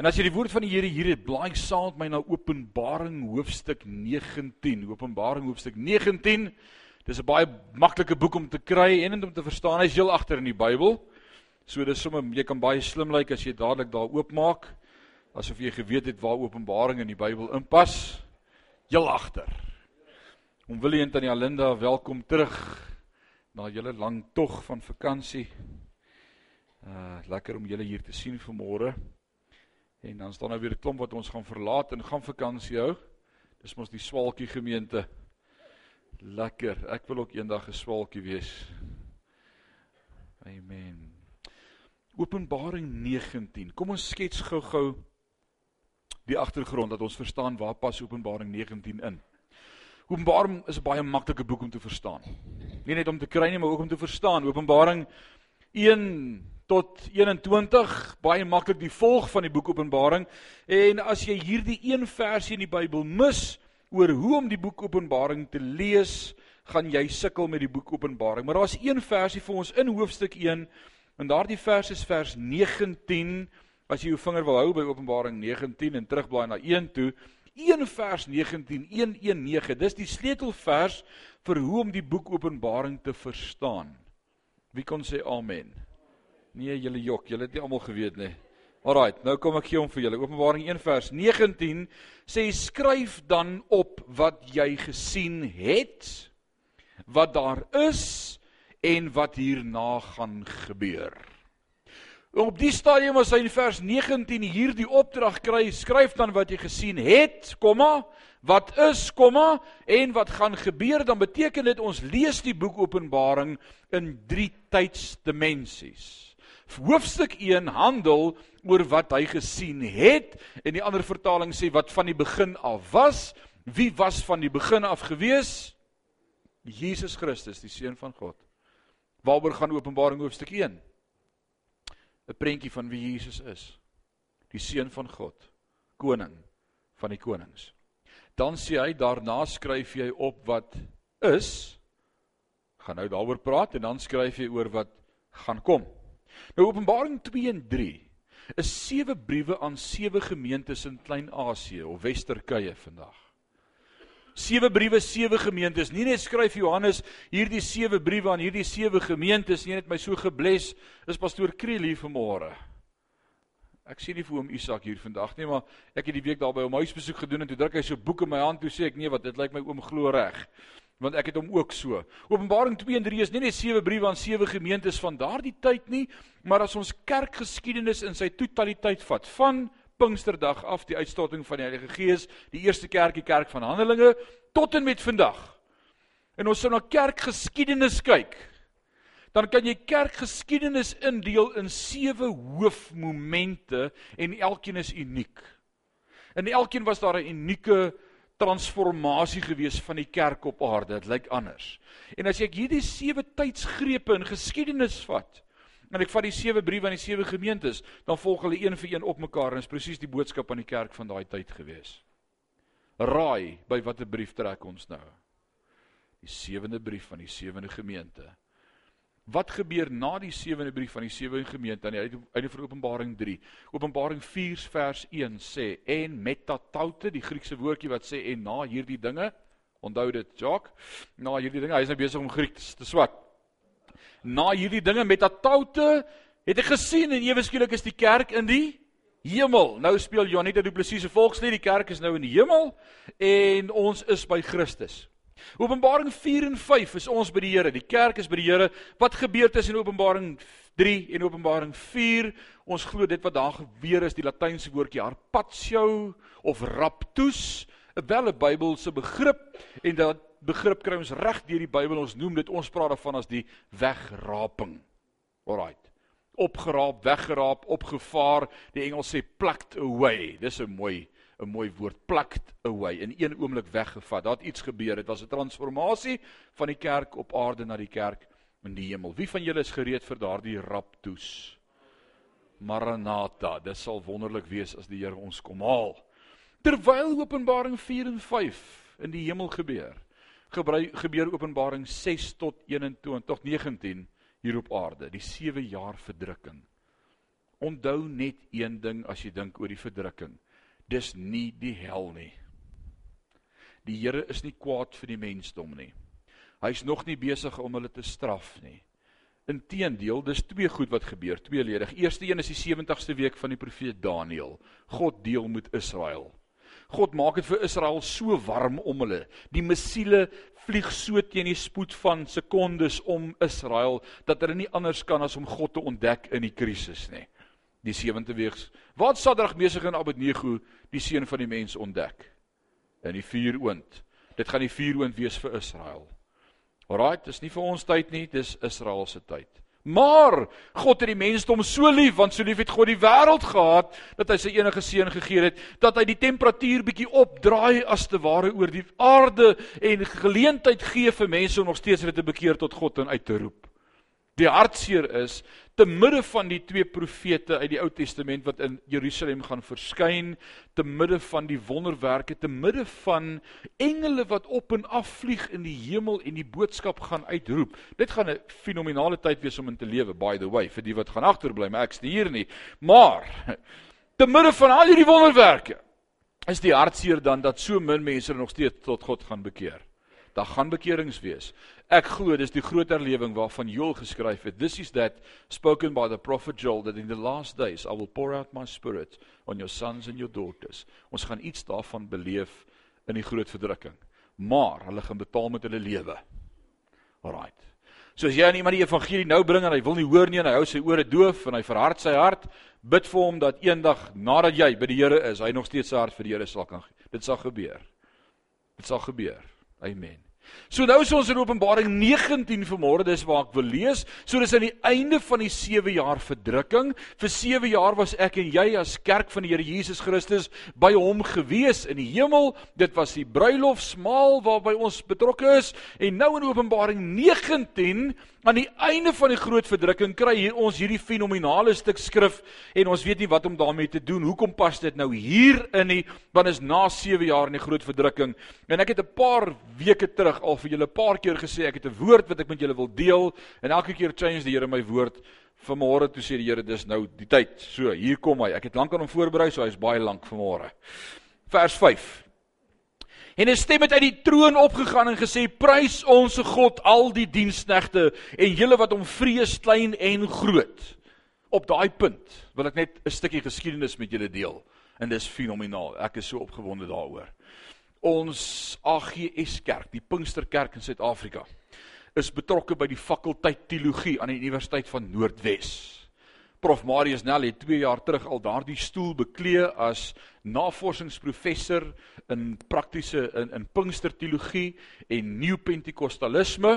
En as jy die woord van die Here hier het, blaai saam met my na Openbaring hoofstuk 19. Openbaring hoofstuk 19. Dis 'n baie maklike boek om te kry en om te verstaan. Hy's heel agter in die Bybel. So dis sommer jy kan baie slim lyk like as jy dadelik daar oopmaak asof jy geweet het waar Openbaring in die Bybel inpas. Heel agter. Om Willie en Tannie Alinda welkom terug na julle lang tog van vakansie. Uh lekker om julle hier te sien vanmôre. En dan staan nou weer 'n klomp wat ons gaan verlaat en gaan vakansie hou. Dis mos die swaalkie gemeente. Lekker. Ek wil ook eendag 'n swaalkie wees. Amen. Openbaring 19. Kom ons skets gou-gou die agtergrond dat ons verstaan waar pas Openbaring 19 in. Openbaring is 'n baie maklike boek om te verstaan. Nie net om te kry nie, maar ook om te verstaan. Openbaring 1 tot 21 baie maklik die volg van die boek Openbaring en as jy hierdie een versie in die Bybel mis oor hoe om die boek Openbaring te lees, gaan jy sukkel met die boek Openbaring. Maar daar's een versie vir ons in hoofstuk 1 en daardie vers is vers 19 as jy jou vinger wil hou by Openbaring 19 en terugblaai na 1 toe. 1 vers 19 119 dis die sleutelvers vir hoe om die boek Openbaring te verstaan. Wie kon sê amen? Nee, julle jok, julle het nie almal geweet nie. Alraight, nou kom ek gee hom vir julle. Openbaring 1 vers 19 sê skryf dan op wat jy gesien het, wat daar is en wat hierna gaan gebeur. Op die stadium as hy in vers 19 hierdie opdrag kry, skryf dan wat jy gesien het, komma, wat is, komma, en wat gaan gebeur, dan beteken dit ons lees die boek Openbaring in drie tydsdimensies hoofstuk 1 handel oor wat hy gesien het en die ander vertaling sê wat van die begin af was. Wie was van die begin af gewees? Jesus Christus, die seun van God. Waaroor gaan Openbaring hoofstuk 1? 'n Prentjie van wie Jesus is. Die seun van God, koning van die konings. Dan sê hy daarna skryf hy op wat is gaan nou daaroor praat en dan skryf hy oor wat gaan kom. Nou Openbaring 2 en 3 is sewe briewe aan sewe gemeentes in Klein-Asië of Wes-Turkye vandag. Sewe briewe, sewe gemeentes. Nie net skryf Johannes hierdie sewe briewe aan hierdie sewe gemeentes nie, net my so gebless is pastoor Kriel hier vanmôre. Ek sien nie vir hom Isak hier vandag nie, maar ek het die week daar by hom huisbesoek gedoen en toe druk hy so boek in my hand toe sê ek nee, wat dit lyk my oom glo reg want ek het hom ook so. Openbaring 2 en 3 is nie net sewe briewe aan sewe gemeentes van daardie tyd nie, maar as ons kerkgeskiedenis in sy totaliteit vat, van Pinksterdag af die uitstorting van die Heilige Gees, die eerste kerk, die kerk van Handelinge tot en met vandag. En ons sou na kerkgeskiedenis kyk. Dan kan jy kerkgeskiedenis indeel in sewe hoofmomente en elkeen is uniek. In elkeen was daar 'n unieke transformasie gewees van die kerk op aarde. Dit lyk anders. En as ek hierdie sewe tydsgrepe in geskiedenis vat, en ek vat die sewe briewe aan die sewe gemeentes, dan volg hulle een vir een op mekaar en is presies die boodskap aan die kerk van daai tyd gewees. Raai by watter brief trek ons nou? Die sewende brief van die sewende gemeente. Wat gebeur na die sewende brief van die sewende gemeente aan die einde van Openbaring 3? Openbaring 4 vers 1 sê en metataute, die Griekse woordjie wat sê en na hierdie dinge, onthou dit, Jacques, na hierdie dinge, hy is nou besig om Grieks te swat. Na hierdie dinge metataute het ek gesien en ewe skielik is die kerk in die hemel. Nou speel Janita Du Plessis se volkslied, die kerk is nou in die hemel en ons is by Christus. Openbaring 4 en 5 is ons by die Here. Die kerk is by die Here. Wat gebeur tussen Openbaring 3 en Openbaring 4? Ons glo dit wat daar gebeur is die latynse woordjie harpatio of raptus, 'n welle Bybelse begrip en dat begrip kry ons reg deur die Bybel. Ons noem dit ons praat daarvan as die wegraping. Alraight. Opgeraap, weggeraap, opgevaar. Die Engels sê plucked away. Dis 'n mooi 'n mooi woord plucked away in een oomblik weggevat. Daar het iets gebeur. Dit was 'n transformasie van die kerk op aarde na die kerk in die hemel. Wie van julle is gereed vir daardie raptoes? Maranatha. Dit sal wonderlik wees as die Here ons kom haal. Terwyl Openbaring 4 en 5 in die hemel gebeur, gebeur Openbaring 6 tot 21 tot 19 hier op aarde, die 7 jaar verdrukking onthou net een ding as jy dink oor die verdrukking. Dis nie die hel nie. Die Here is nie kwaad vir die mensdom nie. Hy's nog nie besig om hulle te straf nie. Inteendeel, dis twee goed wat gebeur, tweeledig. Eerste een is die 70ste week van die profeet Daniël. God deel met Israel. God maak dit vir Israel so warm om hulle. Die missiele vlieg so teen die spoed van sekondes om Israel dat hulle nie anders kan as om God te ontdek in die krisis nie. Die 70ste week. Wat Sadrag Mesig en Abednego die seun van die mens ontdek? In die vuuroond. Dit gaan die vuuroond wees vir Israel. Alraai, dis nie vir ons tyd nie, dis Israel se tyd. Maar God het die mensdom so lief want so lief het God die wêreld gehad dat hy sy enige seun gegee het dat hy die temperatuur bietjie opdraai as te ware oor die aarde en geleentheid gee vir mense om nog steeds hulle te bekeer tot God en uit te roep. Die hartseer is te midde van die twee profete uit die Ou Testament wat in Jerusalem gaan verskyn, te midde van die wonderwerke, te midde van engele wat op en af vlieg in die hemel en die boodskap gaan uitroep. Dit gaan 'n fenominale tyd wees om in te lewe, by the way, vir die wat gaan agterbly, maar ek's nie hier nie. Maar te midde van al hierdie wonderwerke is die hartseer dan dat so min mense nog steeds tot God gaan bekeer. Daar gaan bekerings wees. Ek glo dis die groot herlewing waarvan Joel geskryf het. This is that spoken by the prophet Joel that in the last days I will pour out my spirit on your sons and your daughters. Ons gaan iets daarvan beleef in die groot verdrukking. Maar hulle gaan betaal met hulle lewe. Alraight. So as jy aan iemand die evangelie nou bring en hy wil nie hoor nie en hy hou sy ore doof en hy verhard sy hart, bid vir hom dat eendag nadat jy by die Here is, hy nog steeds sy hart vir die Here sal kan. Dit sal gebeur. Dit sal gebeur. Amen. So nou is ons in Openbaring 19 vanmôre, dis waar ek wil lees. So dis aan die einde van die 7 jaar verdrukking. Vir 7 jaar was ek en jy as kerk van die Here Jesus Christus by hom gewees in die hemel. Dit was die bruilofsmaal waarby ons betrokke is. En nou in Openbaring 19 aan die einde van die groot verdrukking kry hier ons hierdie fenominale stuk skrif en ons weet nie wat om daarmee te doen. Hoekom pas dit nou hier in nie? Want is na 7 jaar in die groot verdrukking. En ek het 'n paar weke terug al vir julle 'n paar keer gesê ek het 'n woord wat ek met julle wil deel en elke keer change die Here my woord. Vanmôre toe sê die Here dis nou die tyd. So, hier kom hy. Ek het lank aan hom voorberei, so hy's baie lank vanmôre. Vers 5. En 'n stem het uit die troon opgegaan en gesê: "Prys ons God al die diensknegte en julle wat hom vrees, klein en groot." Op daai punt wil ek net 'n stukkie geskiedenis met julle deel en dis fenomenaal. Ek is so opgewonde daaroor ons AGS kerk, die Pinksterkerk in Suid-Afrika, is betrokke by die fakulteit teologie aan die Universiteit van Noordwes. Prof Marius Nel het 2 jaar terug al daardie stoel beklee as navorsingsprofessor in praktiese in in Pinksterteologie en Nuupentekostalisme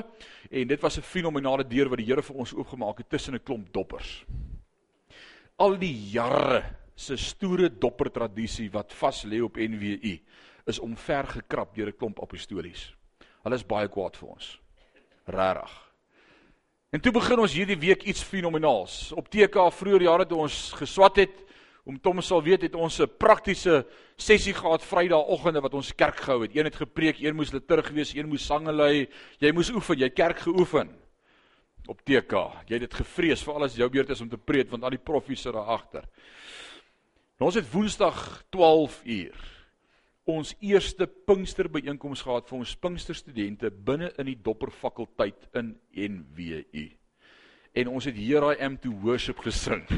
en dit was 'n fenominale deur wat die Here vir ons oopgemaak het tussen 'n klomp doppers. Al die jare se stoere dopper tradisie wat vas lê op NWU is omvergekrap deur 'n klomp apostolies. Hulle is baie kwaad vir ons. Regtig. En toe begin ons hierdie week iets fenomenaals. Op TK vroeër jare toe ons geswat het, om Tom sal weet het ons 'n praktiese sessie gehad Vrydagoggende wat ons kerk gehou het. Een het gepreek, een moes liturg wees, een moes sange lei. Jy moes oefen, jy kerk geoefen op TK. Jy het dit gevrees vir alles jou beurt is om te preek want al die proffies sit daar agter. Ons het Woensdag 12 uur ons eerste Pinkster byeenkoms gehad vir ons Pinkster studente binne in die Dopper fakulteit in NWU. En ons het Here I am to worship gesing.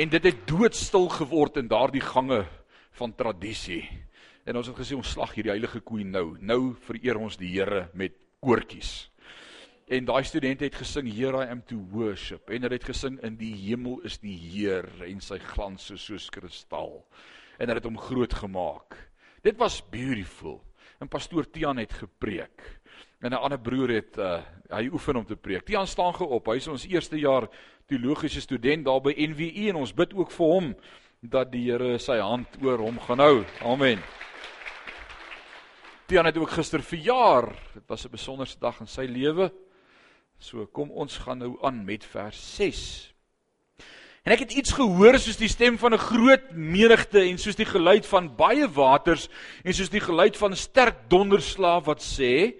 en dit het doodstil geword in daardie gange van tradisie. En ons het gesê ons slag hierdie heilige koei nou. Nou vereer ons die Here met koortjies. En daai studente het gesing Here I am to worship en hulle het gesing in die hemel is die Heer en sy glans is soos kristal. En hulle het hom groot gemaak. Dit was beautiful. En pastoor Tian het gepreek. En 'n ander broer het uh, hy oefen om te preek. Tian staan geop. Hy is ons eerste jaar teologiese student daar by NWU en ons bid ook vir hom dat die Here sy hand oor hom gaan hou. Amen. Tian het ook gister verjaar. Dit was 'n besonderse dag in sy lewe. So kom ons gaan nou aan met vers 6. En ek het iets gehoor soos die stem van 'n groot menigte en soos die geluid van baie waters en soos die geluid van sterk donderslae wat sê: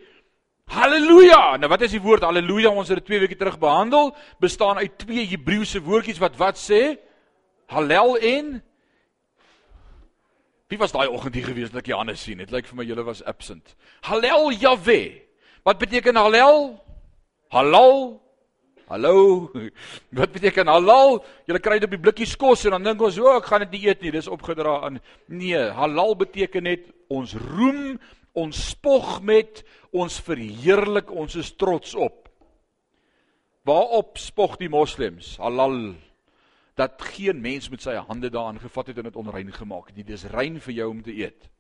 Halleluja. Nou wat is die woord haleluja? Ons het dit 2 weke terug behandel. Bestaan uit twee Hebreëse woordjies wat wat sê? Hallel en Wie was daai oggend hier gewees dat ek Johannes sien? Dit lyk vir my julle was absent. Hallel Jahwe. Wat beteken hallel? Halal. Hallo. Wat beteken halal? Jy kry dit op die blikkies kos en dan dink ons, "O, oh, ek gaan dit nie eet nie, dis opgedra aan." Nee, halal beteken net ons roem, ons spog met, ons verheerlik, ons is trots op. Waarop spog die moslems? Halal. Dat geen mens met sy hande daaraan gevat het en dit onrein gemaak het nie. Dis rein vir jou om te eet.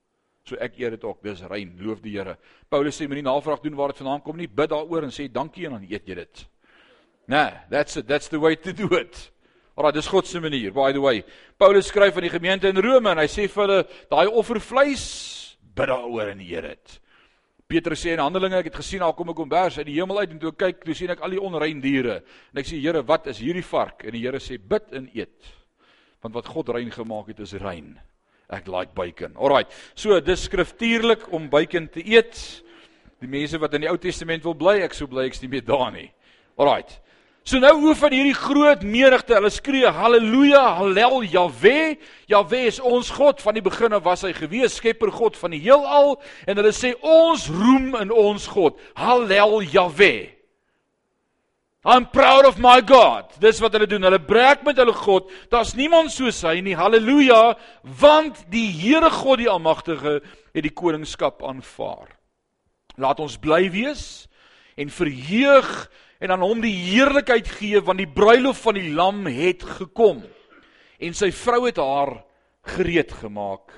So ek eet dit ook. Dis rein. Loof die Here. Paulus sê moenie navraag doen waar dit vandaan kom nie. Bid daaroor en sê dankie en dan eet jy dit. Nee, that's it. That's the way to do it. Alraai, dis God se manier. By the way, Paulus skryf aan die gemeente in Rome en hy sê vir hulle daai offervleis bid daaroor en eet dit. Petrus sê in Handelinge ek het gesien daar kom 'n kombers uit die hemel uit en toe ek kyk, toe sien ek al die onrein diere. En ek sê Here, wat is hierdie vark? En die Here sê bid en eet. Want wat God rein gemaak het is rein. Ek like bacon. Alraai. So dis skriftuurlik om bacon te eet. Die mense wat in die Ou Testament wil bly, ek sou bly ek's nie meer daar nie. Alraai. So nou hoe van hierdie groot menigte, hulle skree haleluja, hallel Jahwe. Jahwe is ons God, van die begin af was hy gewees, skepper God van die heelal en hulle sê ons roem in ons God. Hallel Jahwe. I'm proud of my God. Dis wat hulle doen. Hulle breek met hulle God. Daar's niemand soos hy nie. Halleluja, want die Here God die Almagtige het die koningskap aanvaar. Laat ons bly wees en verheug en aan hom die heerlikheid gee want die bruilof van die lam het gekom en sy vrou het haar gereed gemaak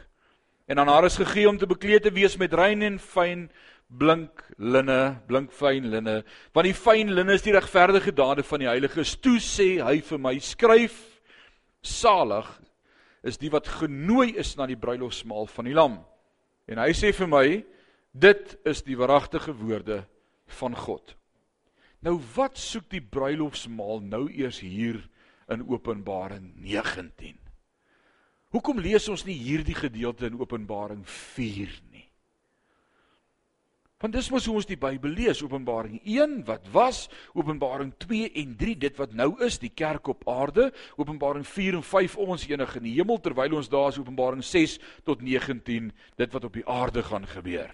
en aan haar is gegee om te bekleed te wees met rein en fyn blink linne blink fyn linne want die fyn linne is die regverdige dade van die heiliges toe sê hy vir my skryf salig is die wat genooi is na die bruilofsmaal van die lam en hy sê vir my dit is die waaragtige woorde van God Nou wat soek die bruilofsmaal nou eers hier in Openbaring 19? Hoekom lees ons nie hierdie gedeelte in Openbaring 4 nie? Want dis mos hoe ons die Bybel lees, Openbaring 1 wat was, Openbaring 2 en 3 dit wat nou is, die kerk op aarde, Openbaring 4 en 5 ons enig in die hemel terwyl ons daar is Openbaring 6 tot 19 dit wat op die aarde gaan gebeur.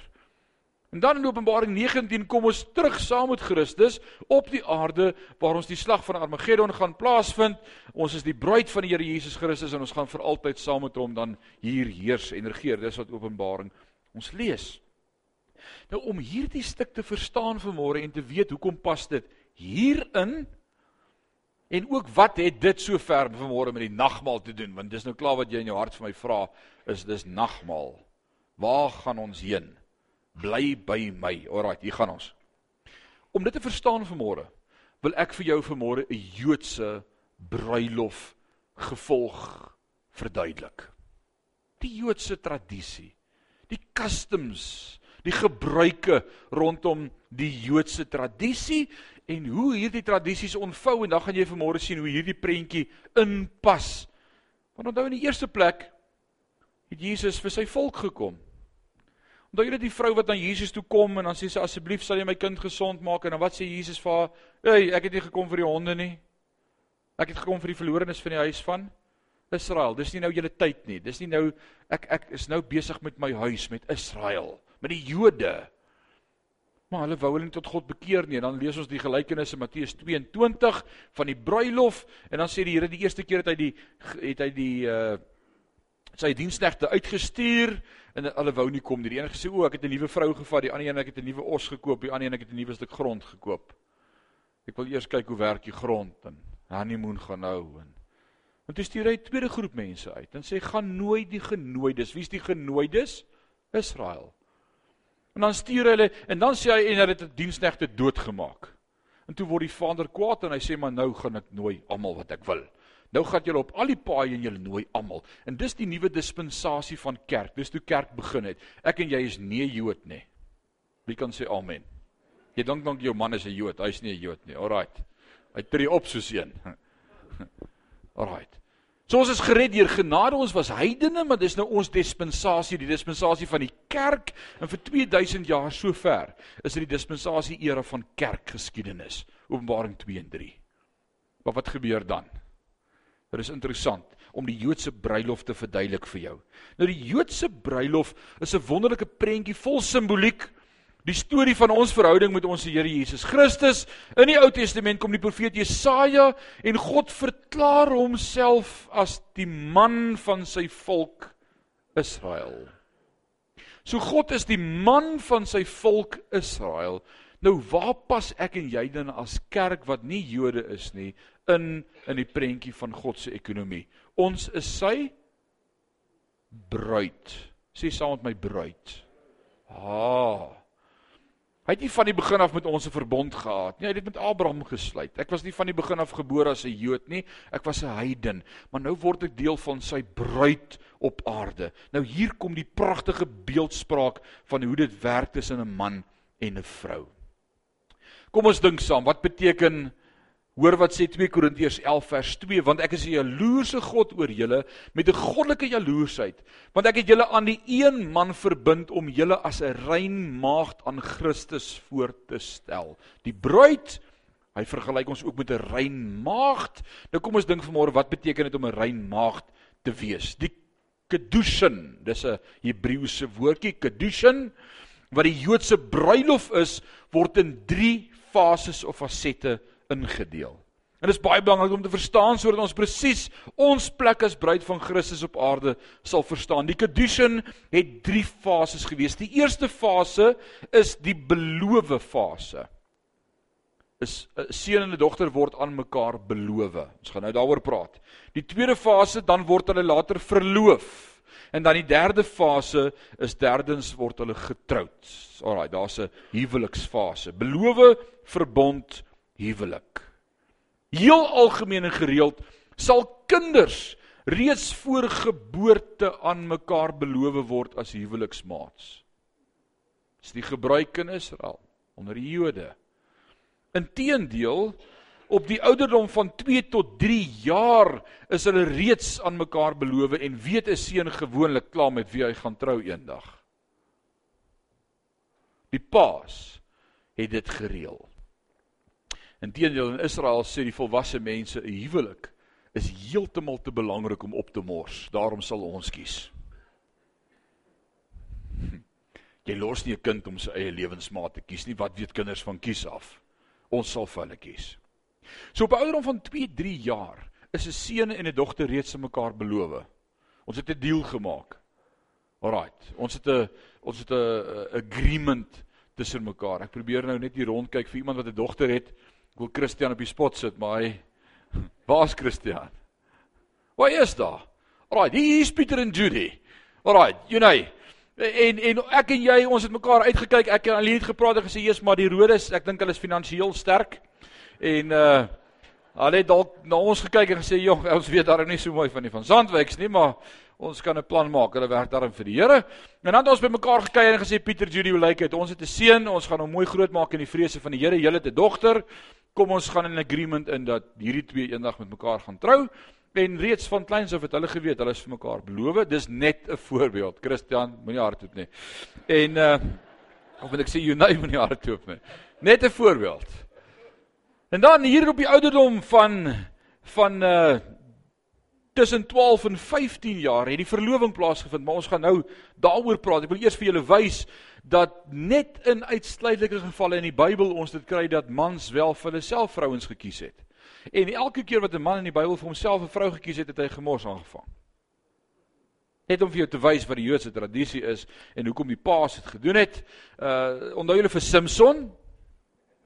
En dan in Openbaring 19 kom ons terug saam met Christus op die aarde waar ons die slag van Armageddon gaan plaasvind. Ons is die bruid van die Here Jesus Christus en ons gaan vir altyd saam met hom dan hier heers en regeer. Dis wat Openbaring ons lees. Nou om hierdie stuk te verstaan vanmôre en te weet hoekom pas dit hierin en ook wat het dit so ver vanmôre met die nagmaal te doen want dis nou klaar wat jy in jou hart vir my vra is dis nagmaal. Waar gaan ons heen? bly by my. Alraai, hier gaan ons. Om dit te verstaan vanmôre, wil ek vir jou vanmôre 'n Joodse bruilof gevolg verduidelik. Die Joodse tradisie, die customs, die gebruike rondom die Joodse tradisie en hoe hierdie tradisies ontvou en dan gaan jy vanmôre sien hoe hierdie prentjie inpas. Want onthou in die eerste plek het Jesus vir sy volk gekom. Onthou jy dat die vrou wat na Jesus toe kom en dan sê sy asseblief sal jy my kind gesond maak en dan wat sê Jesus vir haar? "Hey, ek het nie gekom vir die honde nie. Ek het gekom vir die verlorenes van die huis van Israel. Dis nie nou julle tyd nie. Dis nie nou ek ek is nou besig met my huis met Israel, met die Jode." Maar hulle wou hulle nie tot God bekeer nie. En dan lees ons die gelykenis in Matteus 22 van die bruilof en dan sê die Here die eerste keer het hy die het hy die uh sy diensknegte uitgestuur en hulle wou nie kom nie. Die een gesê o, ek het 'n nuwe vrou gevat, die ander een ek het 'n nuwe os gekoop, die ander een ek het 'n nuwe stuk grond gekoop. Ek wil eers kyk hoe werk die grond en honeymoon gaan nou en Want toe stuur hy 'n tweede groep mense uit en sê gaan nooi die genooides. Wie's die genooides? Israel. En dan stuur hulle en dan sê hy en hulle het 'n diensknegte doodgemaak. En toe word die vader kwaad en hy sê maar nou gaan ek nooi almal wat ek wil. Nou gaan julle op al die paaie en julle nooi almal. En dis die nuwe dispensasie van kerk. Dis toe kerk begin het. Ek en jy is nie Jood nie. Wie kan sê amen? Jy dink dalk jou man is 'n Jood. Hy's nie 'n Jood nie. Alraight. Hy tree op soos een. Alraight. So ons is gered deur genade, ons was heidene, maar dis nou ons dispensasie, die dispensasie van die kerk en vir 2000 jaar sover is dit die dispensasie era van kerkgeskiedenis, Openbaring 2 en 3. Maar wat gebeur dan? Dit is interessant om die Joodse bruilof te verduidelik vir jou. Nou die Joodse bruilof is 'n wonderlike prentjie vol simboliek Die storie van ons verhouding met ons Here Jesus Christus. In die Ou Testament kom die profeet Jesaja en God verklaar homself as die man van sy volk Israel. So God is die man van sy volk Israel. Nou waar pas ek en jy dan as kerk wat nie Jode is nie in in die prentjie van God se ekonomie? Ons is sy bruid. Sê saam met my bruid. Ah. Hy het nie van die begin af met ons 'n verbond gehad nie. Hy het dit met Abraham gesluit. Ek was nie van die begin af gebore as 'n Jood nie. Ek was 'n heiden, maar nou word ek deel van sy bruid op aarde. Nou hier kom die pragtige beeldspraak van hoe dit werk tussen 'n man en 'n vrou. Kom ons dink saam, wat beteken Hoor wat sê 2 Korintiërs 11 vers 2 want ek is 'n jaloerse God oor julle met 'n goddelike jaloersheid want ek het julle aan die een man verbind om julle as 'n rein maagd aan Christus voor te stel. Die bruid, hy vergelyk ons ook met 'n rein maagd. Nou kom ons dink vanmôre wat beteken dit om 'n rein maagd te wees? Die kedushin, dis 'n Hebreëse woordjie kedushin wat die Joodse bruilof is, word in 3 fases of fasette ingedeel. En dit is baie belangrik om te verstaan sodat ons presies ons plek as bruid van Christus op aarde sal verstaan. Die Kedushin het 3 fases gewees. Die eerste fase is die belowe fase. Is 'n seun en 'n dogter word aan mekaar beloof. Ons gaan nou daaroor praat. Die tweede fase dan word hulle later verloof. En dan die derde fase is derdens word hulle getroud. Alraai, daar's 'n huweliksfase. Belowe, verbond, huwelik. Heel algemeen en gereeld sal kinders reeds voor geboorte aan mekaar beloof word as huweliksmaats. Dis die gebruik in Israel onder die Jode. Inteendeel op die ouderdom van 2 tot 3 jaar is hulle reeds aan mekaar beloof en weet 'n seun gewoonlik klaar met wie hy gaan trou eendag. Die paas het dit gereël. Inteendeel in Israel sê die volwasse mense 'n huwelik is heeltemal te belangrik om op te mors. Daarom sal ons kies. Jy los nie 'n kind om sy eie lewensmaat te kies nie. Wat weet kinders van kies af? Ons sal vir hulle kies. So op ouderdom van 2, 3 jaar is 'n seun en 'n dogter reeds aan mekaar beloof. Ons het 'n deal gemaak. Alraight. Ons het 'n ons het 'n agreement tussen mekaar. Ek probeer nou net hier rondkyk vir iemand wat 'n dogter het. Ek wil Christian op die spot sit, maar hy Waar's Christian? Waar is daar? Alraai, hier is Pieter en Judy. Alraai, you know. En en ek en jy, ons het mekaar uitgekyk. Ek en Aline het gepraat en gesê, "Jesus, maar die Rodes, ek dink hulle is finansiëel sterk." En uh hulle het dalk na ons gekyk en gesê, "Jong, ons weet daar nie so mooi van die van Zandwyks nie, maar ons kan 'n plan maak. Hulle werk daarin vir die Here." En dan het ons bymekaar gekyk en gesê, "Pieter, Judy, hoe lyk dit? Ons het 'n seun, ons gaan hom mooi groot maak in die vrese van die Here. Julle het 'n dogter." kom ons gaan in agreement in dat hierdie twee eendag met mekaar gaan trou en reeds van kleins af het hulle geweet hulle is vir mekaar beloof. Dis net 'n voorbeeld. Christian, moenie hardloop nie. En uh of wil ek sê Unai moenie hardloop nie. Net 'n voorbeeld. En dan hier op die ouderdom van van uh tussen 12 en 15 jaar het die verloving plaasgevind, maar ons gaan nou daaroor praat. Ek wil eers vir julle wys dat net in uitsluitlike gevalle in die Bybel ons dit kry dat mans wel vir hulle self vrouens gekies het. En elke keer wat 'n man in die Bybel vir homself 'n vrou gekies het, het hy gemors aangevang. Net om vir jou te wys wat die Joodse tradisie is en hoekom die paas dit gedoen het. Uh onthou julle vir Samson?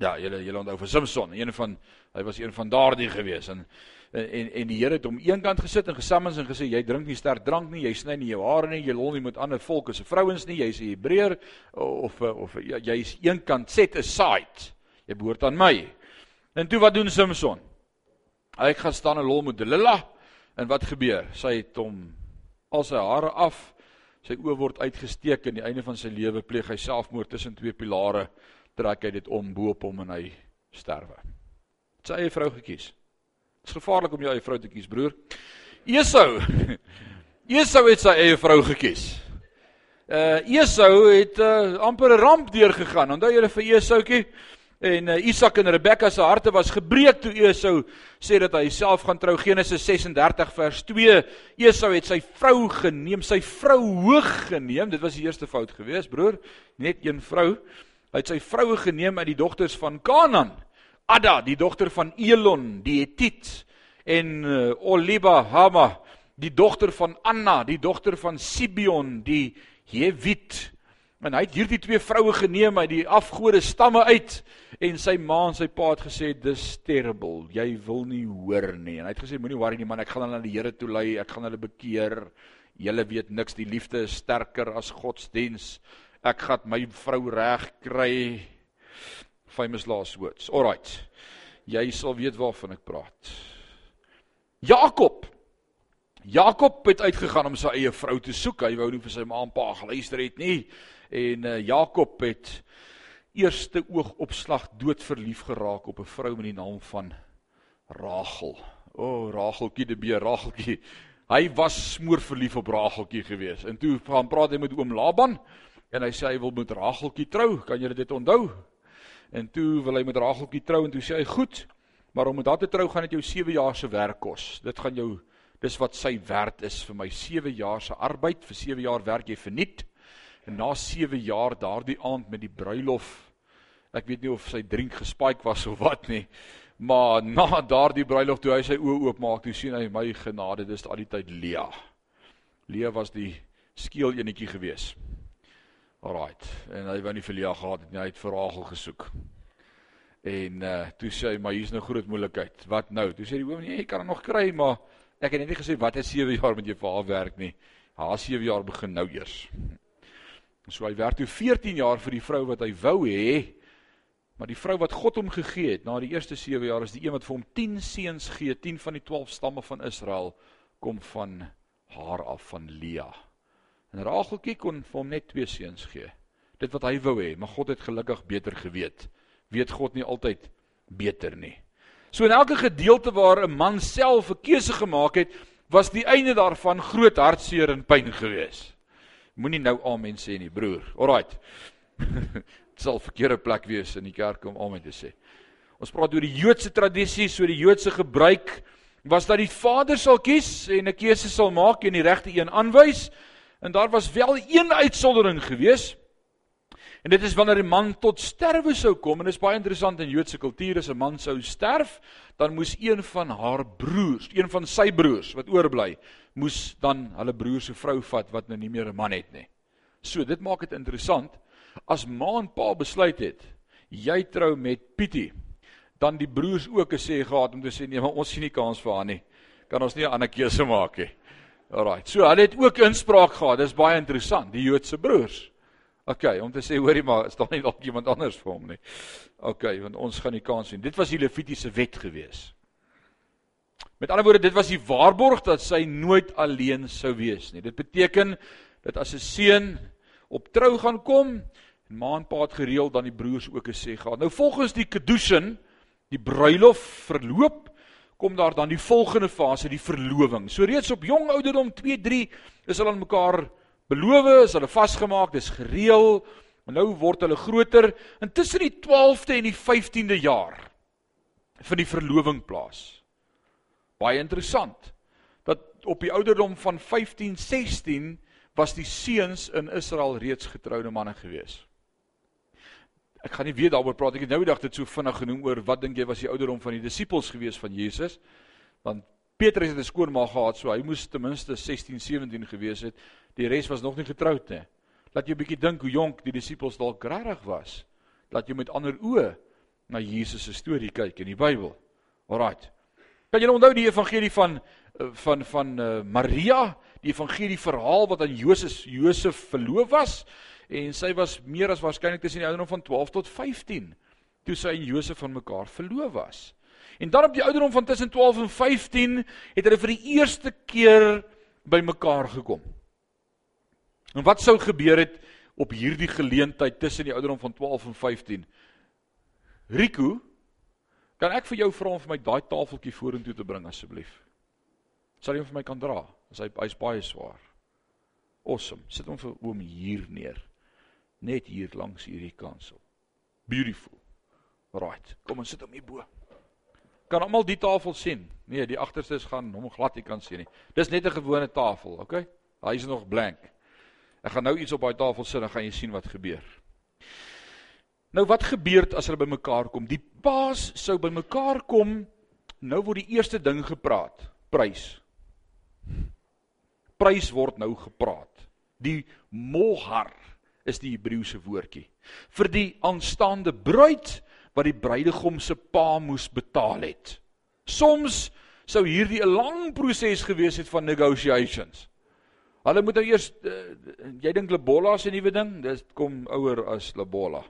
Ja, julle julle onthou vir Samson, een van hy was een van daardie gewees en en en die Here het hom eenkant gesit en gesammens en gesê jy drink nie sterk drank nie, jy sny nie jou hare nie, jy lol nie met ander volke se vrouens nie, jy's 'n Hebreër of of ja, jy's eenkant set aside. Jy behoort aan my. En toe wat doen Samson? Hy gaan staan en lol met Delilah en wat gebeur? Sy het hom al sy hare af, sy oë word uitgesteek en die einde van sy lewe pleeg hy selfmoord tussen twee pilare, trek hy dit om bo op hom en hy sterwe. Sy eie vrou gekies. Dit is gevaarlik om jou eie vrou te kies, broer. Esau. Esau het sy eie vrou gekies. Uh Esau het uh, amper 'n ramp deurgegaan. Onthou julle vir Esaukie? En uh, Isak en Rebekka se harte was gebreek toe Esau sê dat hy self gaan trou. Genesis 36 vers 2. Esau het sy vrou geneem, sy vrou hoog geneem. Dit was die eerste fout geweest, broer. Net een vrou. Hy het sy vroue geneem uit die dogters van Kanaan. Ada, die dogter van Elon, die Hetit en uh, Oliba Hama, die dogter van Anna, die dogter van Sibion, die Hewit. En hy het hierdie twee vroue geneem uit die afgode stamme uit en sy ma en sy pa het gesê dis terrible. Jy wil nie hoor nie. En hy het gesê moenie worry nie man, ek gaan hulle na die Here toe lei, ek gaan hulle bekeer. Julle weet niks, die liefde is sterker as godsdiens. Ek gaan my vrou reg kry. Famous last words. Alright. Jy sal weet waarvan ek praat. Jakob Jakob het uitgegaan om sy eie vrou te soek. Hy wou nie vir sy ma en pa geluister het nie. En uh, Jakob het eerste oogopslag doodverlief geraak op 'n vrou met die naam van Rachel. O, oh, Racheltjie die beer, Racheltjie. Hy was smoor verlief op Racheltjie gewees. En toe gaan praat hy met oom Laban en hy sê hy wil met Racheltjie trou. Kan julle dit onthou? En toe wil hy met Racheltjie trou en toe sê hy goed, maar om met haar te trou gaan dit jou 7 jaar se werk kos. Dit gaan jou dis wat sy werd is vir my 7 jaar se arbeid, vir 7 jaar werk jy verniet. En na 7 jaar daardie aand met die bruilof, ek weet nie of sy drink gespike was of wat nie, maar na daardie bruilof toe hy sy oë oopmaak, toe sien hy my genade, dis al die tyd Lea. Lea was die skeel enetjie gewees. Alraight. En hy wou nie vir Lea gehad het nie, hy het vir Rachel gesoek. En uh toe sê hy, maar hier's nou groot moeilikheid. Wat nou? Toe sê die oom, nee, jy kan hom nog kry, maar ek het net nie gesê wat is 7 jaar met jou haar werk nie. Haar 7 jaar begin nou eers. So hy werk toe 14 jaar vir die vrou wat hy wou hê. Maar die vrou wat God hom gegee het na die eerste 7 jaar is die een wat vir hom 10 seuns gee, 10 van die 12 stamme van Israel kom van haar af van Lea. En Racheltjie kon vir hom net 2 seuns gee. Dit wat hy wou hê, maar God het gelukkig beter geweet. Weet God nie altyd beter nie. So in elke gedeelte waar 'n man self 'n keuse gemaak het, was die einde daarvan groot hartseer en pyn geweest. Moenie nou amen sê nie, broer. Alraait. Dit sal verkeerde plek wees in die kerk om amen te sê. Ons praat oor die Joodse tradisie, so die Joodse gebruik was dat die vader sal kies en 'n keuse sal maak en die regte een aanwys. En daar was wel een uitsondering geweest. En dit is wanneer 'n man tot sterwe sou kom en dit is baie interessant in Joodse kultuur as 'n man sou sterf, dan moes een van haar broers, een van sy broers wat oorbly, moes dan hulle broer se vrou vat wat nou nie meer 'n man het nie. So dit maak dit interessant as ma en pa besluit het jy trou met Pietie, dan die broers ook gesê gehad om te sê nee, maar ons sien nie kans vir haar nie. Kan ons nie 'n ander keuse maak nie. Alraai. So hulle het ook inspraak gehad. Dis baie interessant, die Joodse broers. OK, om te sê hoorie maar, is daar nie dalk iemand anders vir hom nie. OK, want ons gaan nie kans sien. Dit was die Levitiese wet gewees. Met ander woorde, dit was die waarborg dat sy nooit alleen sou wees nie. Dit beteken dat as 'n seun op trou gaan kom en ma en pa het gereël dan die broers ook gesê gaan. Nou volgens die kedushin, die bruilof verloop, kom daar dan die volgende fase, die verloving. So reeds op jong ouderdom 2, 3 is hulle aan mekaar beloof is hulle vasgemaak, dis gereël. Maar nou word hulle groter en tussen die 12de en die 15de jaar van die verloving plaas. Baie interessant dat op die ouderdom van 15, 16 was die seuns in Israel reeds getroude manne gewees. Ek gaan nie weer daaroor praat ek het nou die dag dit so vinnig genoem oor wat dink jy was die ouderdom van die disippels gewees van Jesus? Want Petrus het 'n skoonma gehad, so hy moes ten minste 16, 17 gewees het. Die res was nog nie getroud nie. Laat jy 'n bietjie dink hoe jonk die disippels dalk regtig was. Laat jy met ander oë na Jesus se storie kyk in die Bybel. Alraight. Kan jy onthou die evangelie van eh, van van uh, Maria, die evangelie verhaal wat aan Josef Josef verloof was en sy was meer as waarskynlik tussen die ouderdom van 12 tot 15 toe sy en Josef van mekaar verloof was. En dan op die ouderdom van tussen 12 en 15 het hulle vir die eerste keer by mekaar gekom. En wat sou gebeur het op hierdie geleentheid tussen die ouderdom van 12 en 15? Rico, kan ek vir jou vra om vir my daai tafeltjie vorentoe te bring asseblief? Sal jy hom vir my kan dra? As hy hy's baie swaar. Awesome. Sit hom vir oom hier neer. Net hier langs hierdie kansel. Beautiful. Right. Kom ons sit hom hier bo. Kan almal die tafel sien? Nee, die agterstes gaan hom glad nie kan sien nie. Dis net 'n gewone tafel, okay? Hy is nog blank. Ek gaan nou iets op daai tafel sit en gaan jy sien wat gebeur. Nou wat gebeur as hulle bymekaar kom? Die paas sou bymekaar kom. Nou word die eerste ding gepraat, prys. Prys word nou gepraat. Die mohar is die Hebreëse woordjie vir die aanstaande bruid wat die bruidegom se pa moes betaal het. Soms sou hierdie 'n lang proses gewees het van negotiations. Hulle moet nou eers uh, jy dink Lebola se nuwe ding, dis kom ouer as Lebola.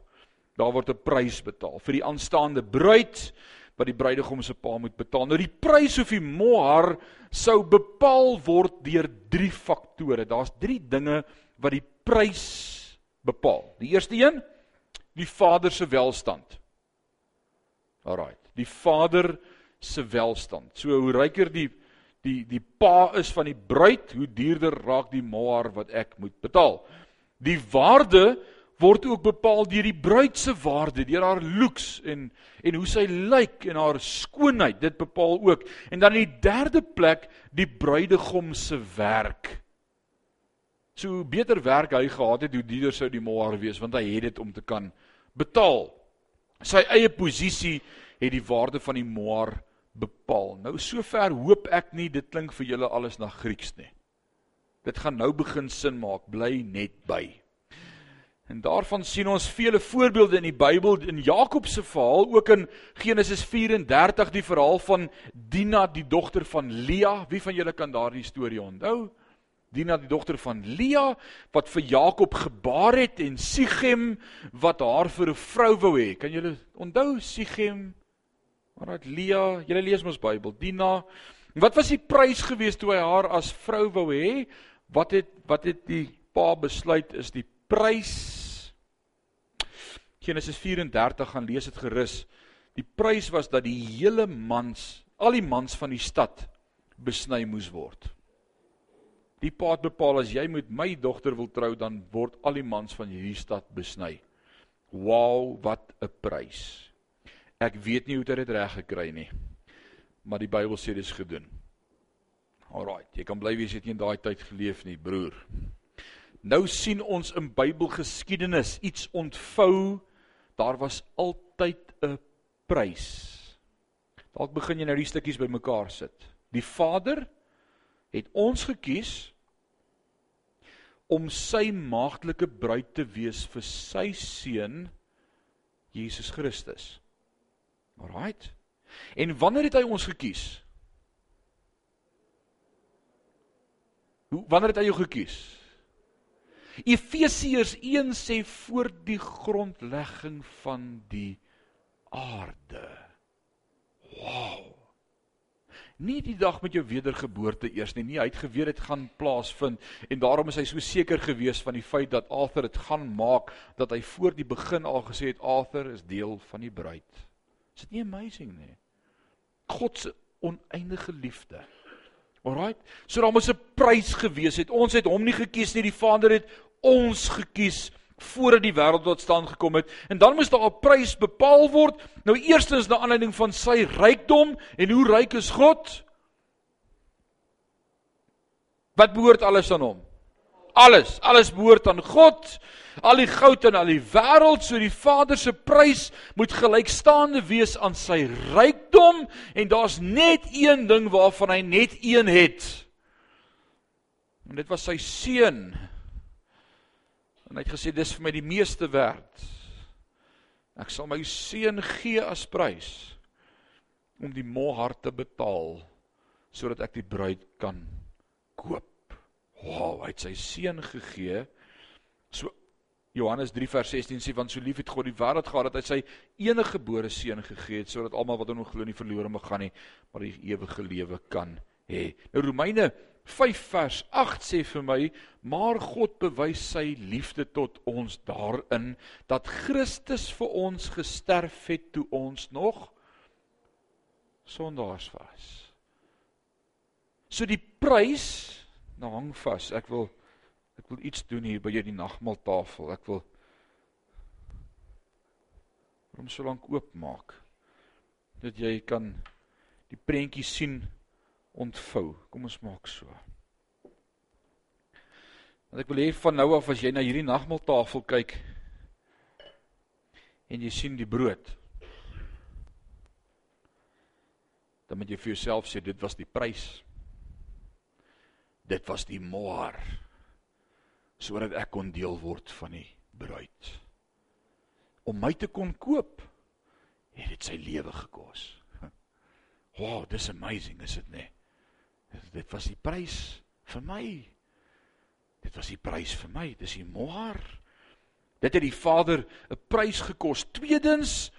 Daar word 'n prys betaal vir die aanstaande bruid wat die bruidegom se pa moet betaal. Nou die prys of die mohar sou bepaal word deur drie faktore. Daar's drie dinge wat die prys bepaal. Die eerste een, die vader se welstand. Alraai. Die vader se welstand. So hoe ryker die die die pa is van die bruid, hoe duurder raak die mohar wat ek moet betaal. Die waarde word ook bepaal deur die bruid se waarde, deur haar looks en en hoe sy lyk en haar skoonheid. Dit bepaal ook. En dan in die derde plek die bruidegom se werk. So hoe beter werk hy gehad het, hoe duurder sou die mohar wees want hy het dit om te kan betaal. Sy eie posisie het die waarde van die mohar bepaal. Nou sover hoop ek nie dit klink vir julle alles na Grieks nie. Dit gaan nou begin sin maak. Bly net by. En daarvan sien ons vele voorbeelde in die Bybel in Jakob se verhaal, ook in Genesis 34 die verhaal van Dina die dogter van Lea. Wie van julle kan daardie storie onthou? Dina die dogter van Lea wat vir Jakob gebaar het en Sichem wat haar vir 'n vrou wou hê. Kan julle onthou Sichem? Maar dat Lea, julle lees mos Bybel, Dina. Wat was die prys gewees toe hy haar as vrou wou hê? Wat het wat het die pa besluit is die prys Genesis 34 gaan lees dit gerus. Die prys was dat die hele mans, al die mans van die stad besny moes word. Die pa het bepaal as jy met my dogter wil trou dan word al die mans van hierdie stad besny. Wow, wat 'n prys. Ek weet nie hoe dit reg gekry nie. Maar die Bybel sê dit is gedoen. Alraai, jy kan bly wees jy het nie in daai tyd geleef nie, broer. Nou sien ons in Bybelgeskiedenis iets ontvou. Daar was altyd 'n prys. Dalk begin jy nou die stukkies bymekaar sit. Die Vader het ons gekies om sy maagdelike bruid te wees vir sy seun Jesus Christus. Alraight. En wanneer het hy ons gekies? Hoe wanneer het hy jou gekies? Efesiërs 1 sê voor die grondlegging van die aarde. Wow. Nie die dag met jou wedergeboorte eers nie. Nie hy het geweet dit gaan plaasvind en daarom is hy so seker gewees van die feit dat Arthur dit gaan maak dat hy voor die begin al gesê het Arthur is deel van die bruid. Is dit nie amazing nie? God se oneindige liefde. Alraait. So daar moes 'n prys gewees het. Ons het hom nie gekies nie. Die Vader het ons gekies voordat die wêreld tot stand gekom het. En dan moes daar 'n prys bepaal word. Nou eerstens na aanleiding van sy rykdom en hoe ryk is God? Wat behoort alles aan hom? Alles, alles behoort aan God. Al die goud en al die wêreld, so die Vader se prys moet gelykstaande wees aan sy rykdom en daar's net een ding waarvan hy net een het. En dit was sy seun. En hy het gesê dis vir my die meeste werd. Ek sal my seun gee as prys om die mohart te betaal sodat ek die bruid kan koop. Wow, hy het sy seun gegee. So Johannes 3 vers 16 sê want so lief het God die wêreld gehad dat hy sy enige gebore seun gegee het sodat almal wat in hom glo nie verlore mag gaan nie, maar die ewige lewe kan hê. Nou Romeine 5 vers 8 sê vir my, maar God bewys sy liefde tot ons daarin dat Christus vir ons gesterf het toe ons nog sondaars was. So die prys, nou hang vas. Ek wil ek wil iets doen hier by die nagmaaltafel. Ek wil hom so lank oopmaak dat jy kan die prentjie sien ontvou. Kom ons maak so. Want ek wil hê van nou af as jy na hierdie nagmaaltafel kyk en jy sien die brood dan moet jy vir jouself sê dit was die prys. Dit was die moar sodat ek kon deel word van die bruid. Om my te kon koop het dit sy lewe gekos. Wow, dis amazing, is dit nie? Dit was die prys vir my. Dit was die prys vir my, dis die moar. Dit het die Vader 'n prys gekos. Tweedens,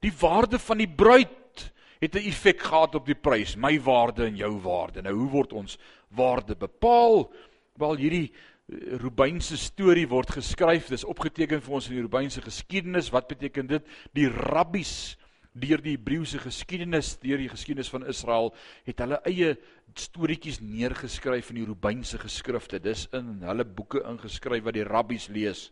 die waarde van die bruid het 'n effek gehad op die prys, my waarde en jou waarde. Nou hoe word ons waarde bepaal? Wel hierdie eh, Robynse storie word geskryf, dis opgeteken vir ons in die Robynse geskiedenis. Wat beteken dit? Die rabbies deur die Hebreëse geskiedenis, deur die geskiedenis van Israel, het hulle eie storieetjies neergeskryf in die Robynse geskrifte. Dis in hulle boeke ingeskryf wat die rabbies lees.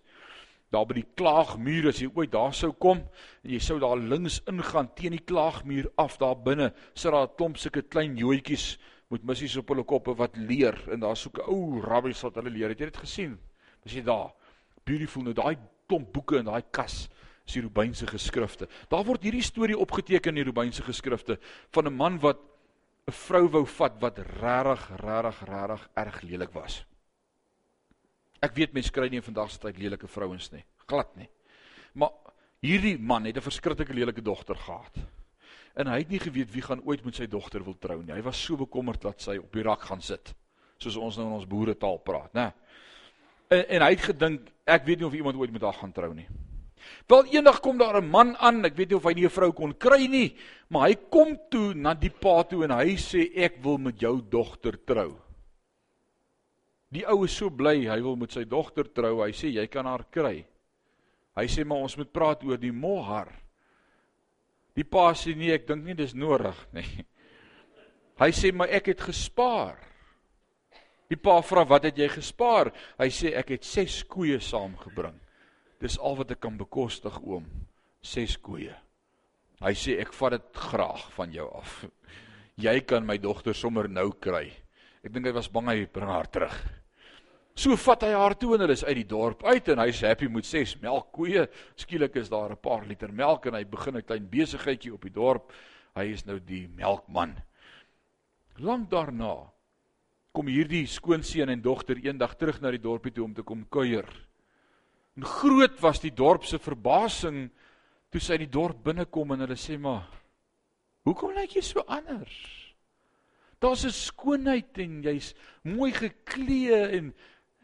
Daar by die klaagmuur as jy ooit daar sou kom en jy sou daar links ingaan teen die klaagmuur af daar binne sit daar 'n klomp sulke klein joetjies met missies op hulle koppe wat leer. En daar soek 'n ou rabbi wat hulle leer. Het jy dit gesien? As jy daar. Beautiful nou daai klomp boeke in daai kas is die Robynse geskrifte daar word hierdie storie opgeteken in die Robynse geskrifte van 'n man wat 'n vrou wou vat wat regtig regtig regtig erg lelik was Ek weet mense kry nie vandag se tyd lelike vrouens nie, glad nie. Maar hierdie man het 'n verskriklike lelike dogter gehad. En hy het nie geweet wie gaan ooit met sy dogter wil trou nie. Hy was so bekommerd dat sy op die rak gaan sit, soos ons nou in ons boeretaal praat, né? En, en hy het gedink, ek weet nie of iemand ooit met haar gaan trou nie. Wel eendag kom daar 'n man aan, ek weet nie of hy 'n vrou kon kry nie, maar hy kom toe na die pa toe en hy sê ek wil met jou dogter trou. Die ou is so bly, hy wil met sy dogter trou. Hy sê jy kan haar kry. Hy sê maar ons moet praat oor die mohar. Die pa sê nee, ek dink nie dis nodig nie. Hy sê maar ek het gespaar. Die pa vra wat het jy gespaar? Hy sê ek het 6 koeie saamgebring. Dis al wat ek kan bekostig oom. 6 koeie. Hy sê ek vat dit graag van jou af. Jy kan my dogter sommer nou kry. Ek dink hy was bang hy bring haar terug. So vat hy haar toe en hulle is uit die dorp uit en hy's happy met ses melkkoeie. Skielik is daar 'n paar liter melk en hy begin 'n klein besigheidjie op die dorp. Hy is nou die melkman. Lank daarna kom hierdie skoonseun en dogter eendag terug na die dorpie toe om te kom kuier. En groot was die dorp se verbasing toe sy in die dorp binnekom en hulle sê maar hoekom lyk jy so anders? Daar's 'n skoonheid en jy's mooi geklee en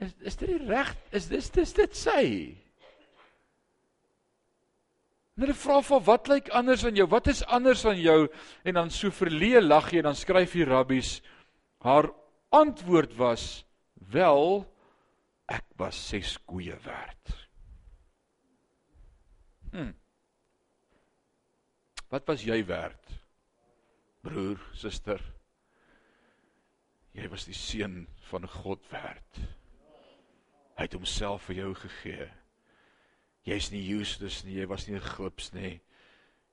is is dit reg? Is dis dis dit sê? Hulle vra vir wat lyk anders aan jou? Wat is anders aan jou? En dan so verleë lag jy en dan skryf die rabbies haar antwoord was wel ek was ses koeie werd. Hm. Wat was jy werd? Broer, suster, Jy was die seun van God werd. Hy het homself vir jou gegee. Jy's nie useless nie, jy was nie 'n glips nie.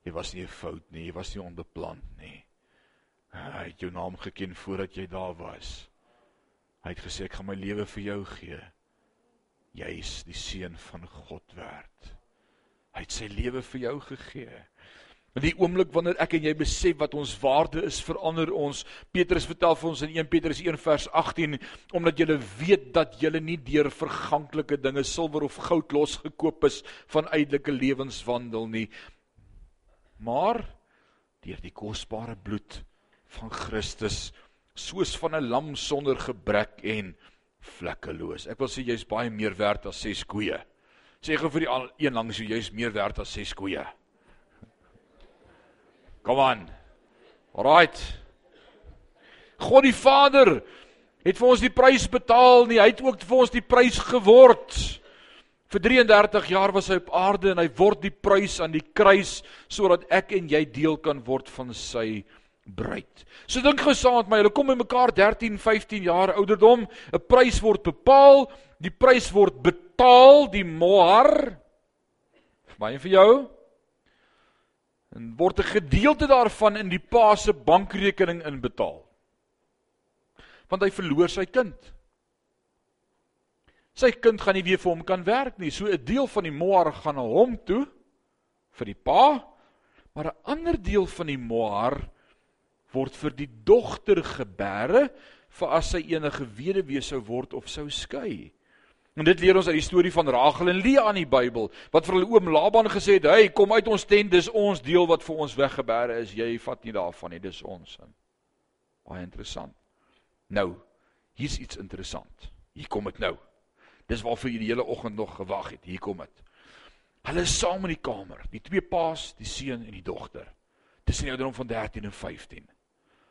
Jy was nie 'n fout nie, jy was nie onbeplant nie. Hy het jou naam geken voordat jy daar was. Hy het gesê ek gaan my lewe vir jou gee. Jy's die seun van God werd. Hy het sy lewe vir jou gegee. In die oomblik wanneer ek en jy besef wat ons waarde is, verander ons. Petrus vertel vir ons in 1 Petrus 1 vers 18, omdat julle weet dat julle nie deur verganklike dinge, silwer of goud losgekoop is van uiterlike lewenswandel nie, maar deur die kosbare bloed van Christus, soos van 'n lam sonder gebrek en vlekkeloos. Ek wil sê jy's baie meer werd as ses koeie. Sê gou vir die een langs jou, jy's meer werd as ses koeie. Kom aan. Alraight. God die Vader het vir ons die prys betaal nie. Hy het ook vir ons die prys geword. Vir 33 jaar was hy op aarde en hy word die prys aan die kruis sodat ek en jy deel kan word van sy bruid. So dink gou saam met my, hulle kom by mekaar 13, 15 jaar ouderdom, 'n prys word bepaal, die prys word betaal, die mohar en vir jou en word 'n gedeelte daarvan in die pa se bankrekening inbetaal. Want hy verloor sy kind. Sy kind gaan nie weer vir hom kan werk nie. So 'n deel van die mohar gaan na hom toe vir die pa, maar 'n ander deel van die mohar word vir die dogter gebere vir as sy enige weduwee sou word of sou skei. En dit leer ons uit die storie van Rachel en Lea in die Bybel, wat vir hulle oom Laban gesê het: "Hey, kom uit ons tent, dis ons deel wat vir ons weggebere is. Jy vat nie daarvan nie, dis ons." Baie interessant. Nou, hier's iets interessant. Hier kom dit nou. Dis waarvoor jy die hele oggend nog gewag het. Hier kom dit. Hulle is saam in die kamer, die twee paas, die seun en die dogter. Tussen die ouderdom van 13 en 15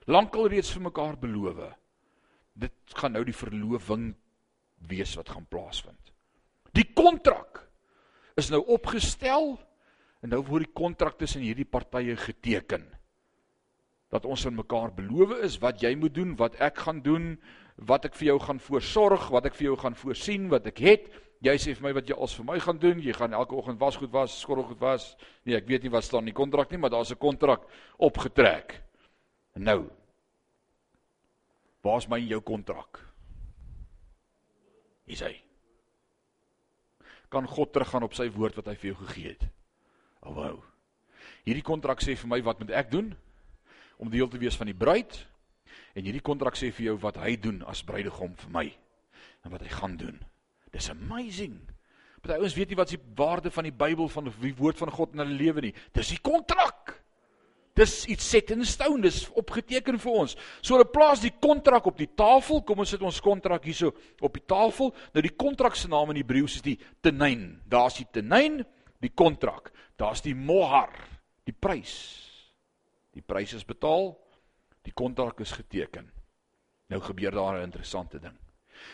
lankal reeds vir mekaar beloof. Dit gaan nou die verloving wees wat gaan plaasvind. Die kontrak is nou opgestel en nou word die kontrak tussen hierdie partye geteken. Dat ons aan mekaar beloof is wat jy moet doen, wat ek gaan doen, wat ek vir jou gaan voorsorg, wat ek vir jou gaan voorsien, wat ek het. Jy sê vir my wat jy als vir my gaan doen. Jy gaan elke oggend wasgoed was, skottelgoed was. Nee, ek weet nie wat staan in die kontrak nie, maar daar's 'n kontrak opgetrek. Nou. Waar's my en jou kontrak? Hier's hy. Kan God teruggaan op sy woord wat hy vir jou gegee het? Oh wow. Hierdie kontrak sê vir my wat moet ek doen om deel te wees van die bruid? En hierdie kontrak sê vir jou wat hy doen as bruidegom vir my en wat hy gaan doen. Dis amazing. Party ouens weet nie wat is die waarde van die Bybel van die woord van God in hulle lewe nie. Dis die kontrak. Dis iets set in stone, dis opgeteken vir ons. So hulle plaas die kontrak op die tafel. Kom ons sit ons kontrak hierso op die tafel. Nou die kontrak se naam in Hebreëus is die tenin. Daar's die tenin, die kontrak. Daar's die mohar, die prys. Die prys is betaal. Die kontrak is geteken. Nou gebeur daar 'n interessante ding.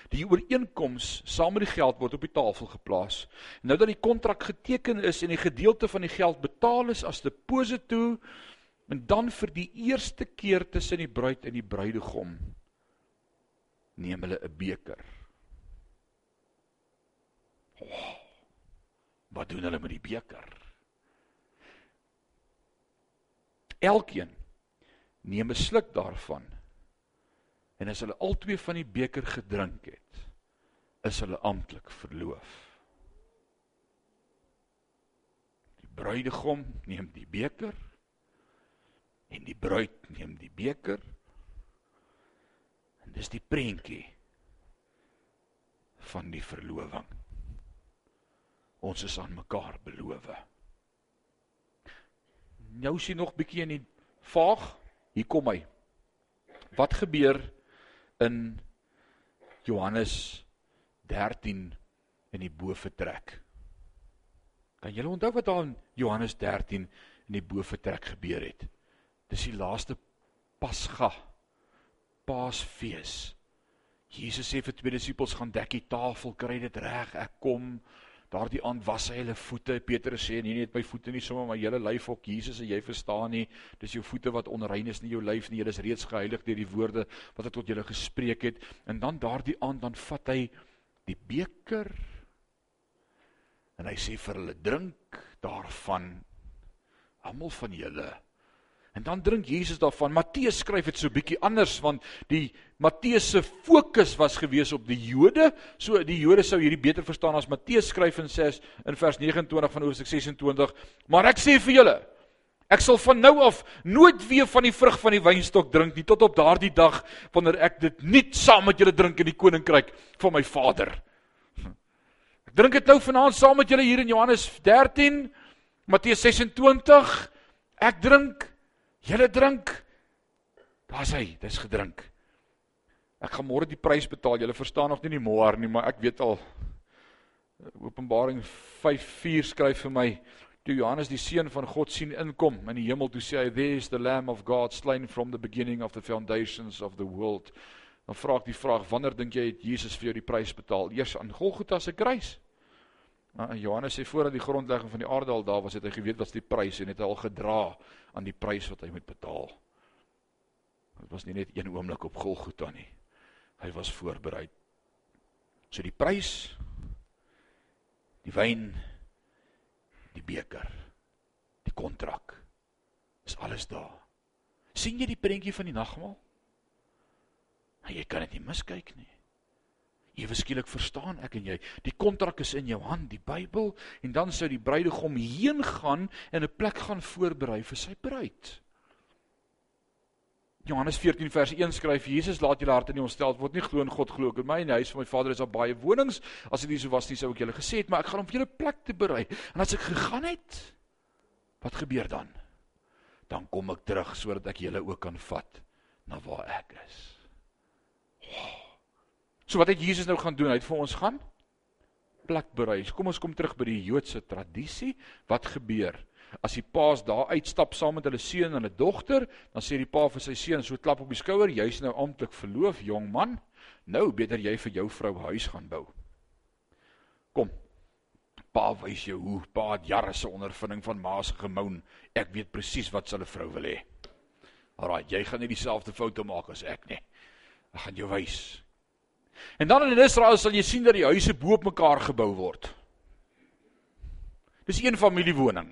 Die ooreenkoms saam met die geld word op die tafel geplaas. Nou dat die kontrak geteken is en die gedeelte van die geld betaal is as deposito, En dan vir die eerste keer tussen die bruid en die bruidegom neem hulle 'n beker. Oh, wat doen hulle met die beker? Elkeen neem 'n sluk daarvan. En as hulle albei van die beker gedrink het, is hulle amptelik verloof. Die bruidegom neem die beker en die bruid neem die beker. En dis die prentjie van die verloving. Ons is aan mekaar beloof. Nou sien nog bietjie in die vaag. Hier kom hy. Wat gebeur in Johannes 13 in die boefretrek kan julle onthou wat daar in Johannes 13 in die boefretrek gebeur het Dis die laaste Pasga Paasfees. Jesus sê vir twee disippels gaan dek die tafel, kry dit reg, ek kom. Daardie aand was hy hulle voete. Petrus sê nee, nie net my voete nie, sommer my hele lyf ook. Jesus, jy verstaan nie, dis jou voete wat onrein is, nie jou lyf nie. Jy is reeds geheilig deur die woorde wat ek tot julle gespreek het. En dan daardie aand dan vat hy die beker en hy sê vir hulle drink daarvan almal van julle En dan drink Jesus daarvan. Matteus skryf dit so bietjie anders want die Matteus se fokus was gewees op die Jode. So die Jode sou hierdie beter verstaan as Matteus skryf in 6 in vers 29 van Hoofstuk 26. Maar ek sê vir julle, ek sal van nou af nooit weer van die vrug van die wynstok drink nie tot op daardie dag wanneer ek dit nuut saam met julle drink in die koninkryk van my Vader. Ek drink dit nou vanaand saam met julle hier in Johannes 13, Matteus 26. Ek drink Julle drink. Daar's hy, dis gedrink. Ek gaan môre die prys betaal. Julle verstaan nog nie die môre nie, maar ek weet al Openbaring 5:4 skryf vir my toe Johannes die seun van God sien inkom in die hemel toe sê hy there is the lamb of God slain from the beginning of the foundations of the world. Dan vra ek die vraag wanneer dink jy het Jesus vir jou die prys betaal? Eers aan Golgotha se kruis. Nou, Johannes sê voordat die grondlegging van die aarde al daar was, het hy geweet wat die prys en het hy al gedra aan die prys wat hy moet betaal. Dit was nie net een oomblik op Golgotha nie. Hy was voorberei. So die prys die wyn die beker die kontrak is alles daar. sien jy die prentjie van die nagmaal? Nou, jy kan dit nie miskyk nie. Ewe skielik verstaan ek en jy, die kontrak is in jou hand, die Bybel, en dan sou die bruidegom heen gaan en 'n plek gaan voorberei vir sy bruid. Johannes 14 vers 1 skryf Jesus laat julle harte nie ontstel word nie. Glo in God glo ek in my. En die huis van my Vader is daar baie wonings. As dit nie so was nie sou ek julle gesê het maar ek gaan om vir julle plek te berei. En as ek gegaan het wat gebeur dan? Dan kom ek terug sodat ek julle ook kan vat na waar ek is so wat het Jesus nou gaan doen hy het vir ons gaan plek berei kom ons kom terug by die Joodse tradisie wat gebeur As die paas daar uitstap saam met hulle seun en hulle dogter, dan sê die pa vir sy seun so klap op die skouer, jy's nou amptelik verloof, jong man. Nou beter jy vir jou vrou huis gaan bou. Kom. Pa wys jou hoe, pa het jare se ondervinding van ma se gemoun. Ek weet presies wat sy vrou wil hê. Alraai, jy gaan nie dieselfde foute maak as ek nie. Ek gaan jou wys. En dan in Israel sal jy sien dat die huise bo op mekaar gebou word. Dis een familiewoning.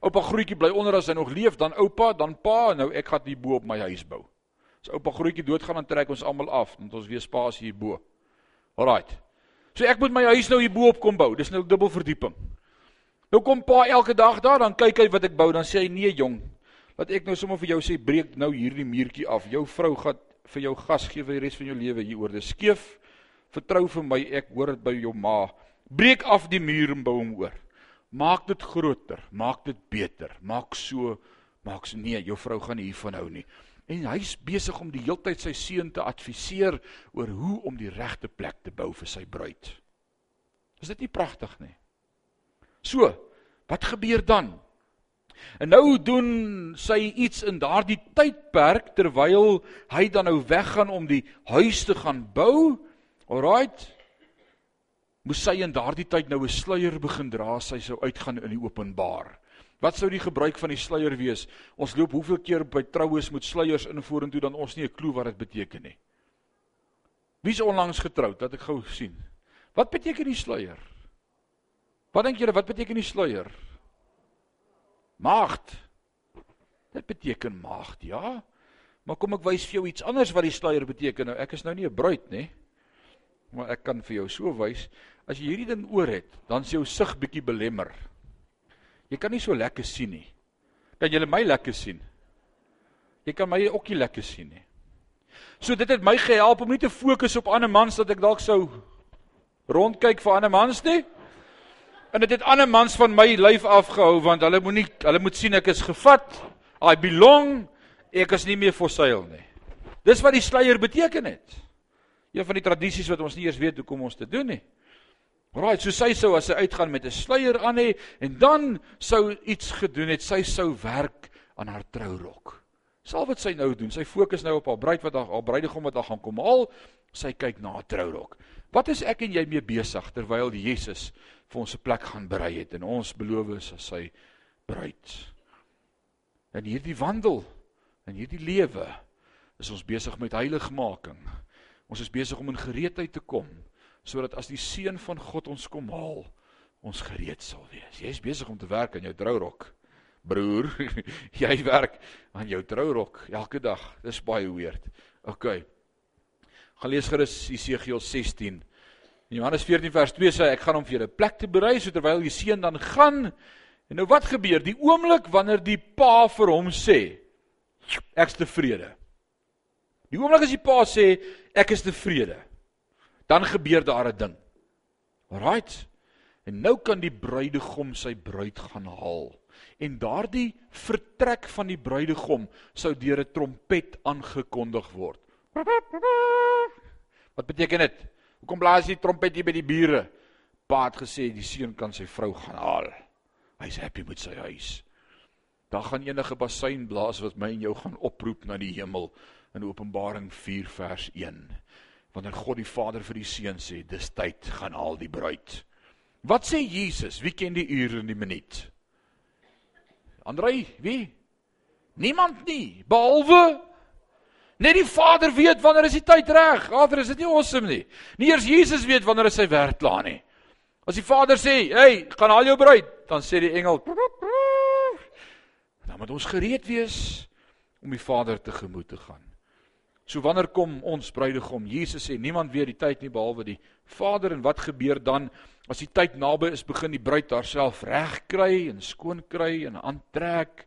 Oupa Grootjie bly onder as hy nog leef, dan oupa, dan pa, nou ek gaan hier bo op my huis bou. As oupa Grootjie doodgaan dan trek ons almal af, want ons weer spasie hier bo. Alraight. So ek moet my huis nou hier bo op kom bou. Dis nou dubbel verdieping. Nou kom pa elke dag daar, dan kyk hy wat ek bou, dan sê hy nee jong. Wat ek nou sommer vir jou sê, breek nou hierdie muurtjie af. Jou vrou gaan vir jou gas gee vir die res van jou lewe hieroor. Dis skeef. Vertrou vir my, ek hoor dit by jou ma. Breek af die muur en bou hom oor. Maak dit groter, maak dit beter. Maak so, maak so nee, jou vrou gaan nie hiervan hou nie. En hy's besig om die heeltyd sy seun te adviseer oor hoe om die regte plek te bou vir sy bruid. Is dit nie pragtig nie? So, wat gebeur dan? En nou doen sy iets in daardie tydperk terwyl hy dan nou weggaan om die huis te gaan bou. Alraight moes sy in daardie tyd nou 'n sluier begin dra as sy sou uitgaan in die openbaar. Wat sou die gebruik van die sluier wees? Ons loop hoeveel keer by troues met sluiers in vorentoe dan ons nie 'n klou wat dit beteken nie. Wie's onlangs getroud? Dat ek gou sien. Wat beteken die sluier? Wat dink julle wat beteken die sluier? Maagd. Dit beteken maagd, ja. Maar kom ek wys vir jou iets anders wat die sluier beteken. Nou ek is nou nie 'n bruid nie. Maar ek kan vir jou so wys. As jy hierdie ding oor het, dan is jou sig bietjie belemmer. Jy kan nie so lekker sien nie. Kan jy my lekker sien? Jy kan my ook nie lekker sien nie. So dit het my gehelp om nie te fokus op ander mans dat ek dalk sou rondkyk vir ander mans nie. En dit het ander mans van my lyf afgehou want hulle moenie hulle moet sien ek is gevat. I belong. Ek is nie meer for sale nie. Dis wat die sluier beteken het. Een van die tradisies wat ons nie eers weet hoe kom ons dit doen nie. Right, so sy sou as sy uitgaan met 'n sluier aan hê en dan sou iets gedoen het, sy sou werk aan haar trourok. Sal wat sy nou doen. Sy fokus nou op haar bruid wat haar bruidegom wat haar gaan kom haal. Sy kyk na haar trourok. Wat is ek en jy mee besig terwyl Jesus vir ons 'n plek gaan berei het en ons beloof is as sy bruid. In hierdie wandel, in hierdie lewe is ons besig met heiligmaking. Ons is besig om in gereedheid te kom sodat as die seun van God ons kom haal, ons gereed sal wees. Jy's besig om te werk aan jou trourok. Broer, jy werk aan jou trourok elke dag. Dis baie weird. OK. Gaan lees gerus Jesegiel 16. In Johannes 14 vers 2 sê ek gaan hom vir julle plek te berei so terwyl die seun dan gaan. En nou wat gebeur? Die oomblik wanneer die pa vir hom sê ek's tevrede. Die oomblik as die pa sê ek is tevrede dan gebeur daar 'n ding. Right? En nou kan die bruidegom sy bruid gaan haal. En daardie vertrek van die bruidegom sou deur 'n trompet aangekondig word. Wat beteken dit? Hoekom blaas die trompet hier by die bure? Pa het gesê die seun kan sy vrou gaan haal. Hy's happy met sy huis. Daar gaan enige basuin blaas wat my en jou gaan oproep na die hemel in Openbaring 4 vers 1 wanneer God die Vader vir die seun sê, dis tyd, gaan haal die bruid. Wat sê Jesus? Wie ken die uur en die minuut? Andrei, wie? Niemand nie, behalwe Net die Vader weet wanneer is die tyd reg. Vader, is dit nie awesome nie? Nie eers Jesus weet wanneer is sy werk klaar nie. As die Vader sê, "Hey, gaan haal jou bruid," dan sê die engel, "Dan moet ons gereed wees om die Vader tegemoet te gaan." So wanneer kom ons bruidegom? Jesus sê, "Niemand weet die tyd nie behalwe die Vader." En wat gebeur dan as die tyd naby is? Begin die bruid haarself regkry en skoon kry en aantrek.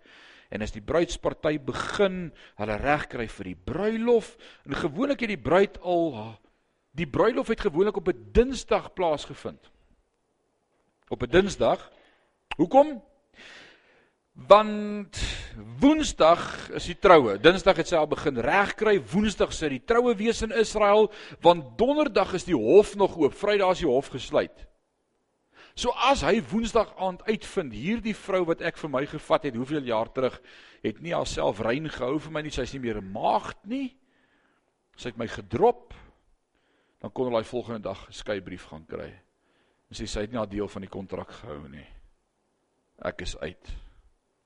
En as die bruidsparty begin, hulle regkry vir die bruilof. En gewoonlik het die bruid al die bruilof het gewoonlik op 'n Dinsdag plaasgevind op 'n Dinsdag. Hoekom? Want Woensdag is die troue. Dinsdag het sy al begin regkry. Woensdag sê die troue wees in Israel, want Donderdag is die hof nog oop. Vrydag is die hof gesluit. So as hy Woensdag aand uitvind hierdie vrou wat ek vir my gevat het hoeveel jaar terug het nie haarself rein gehou vir my nie, sy's nie meer 'n maagd nie. Sy het my gedrop. Dan kon hulle daai volgende dag 'n skeybrief gaan kry. En sê sy het nie haar deel van die kontrak gehou nie. Ek is uit.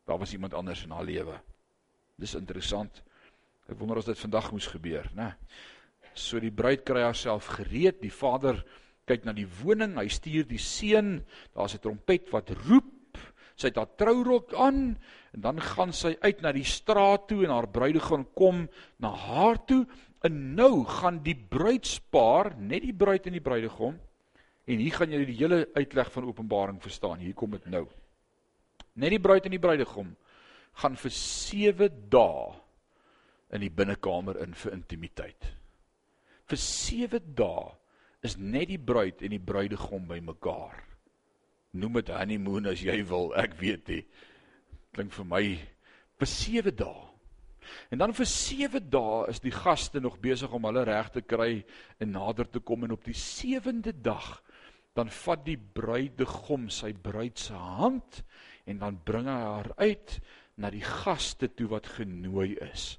Daar was iemand anders in haar lewe. Dis interessant. Ek wonder as dit vandag moes gebeur, né? So die bruid kry haarself gereed, die vader kyk na die woning, hy stuur die seun, daar's 'n trompet wat roep. Sy het haar trourok aan en dan gaan sy uit na die straat toe en haar bruidegom kom na haar toe. En nou gaan die bruidspaar, net die bruid en die bruidegom, En hier gaan jy die hele uitleg van Openbaring verstaan. Hier kom dit nou. Net die bruid en die bruidegom gaan vir 7 dae in die binnekamer in vir intimiteit. Vir 7 dae is net die bruid en die bruidegom bymekaar. Noem dit honeymoon as jy wil, ek weet nie. Klink vir my vir 7 dae. En dan vir 7 dae is die gaste nog besig om hulle reg te kry en nader te kom en op die 7de dag dan vat die bruidegom sy bruid se hand en dan bring hy haar uit na die gaste toe wat genooi is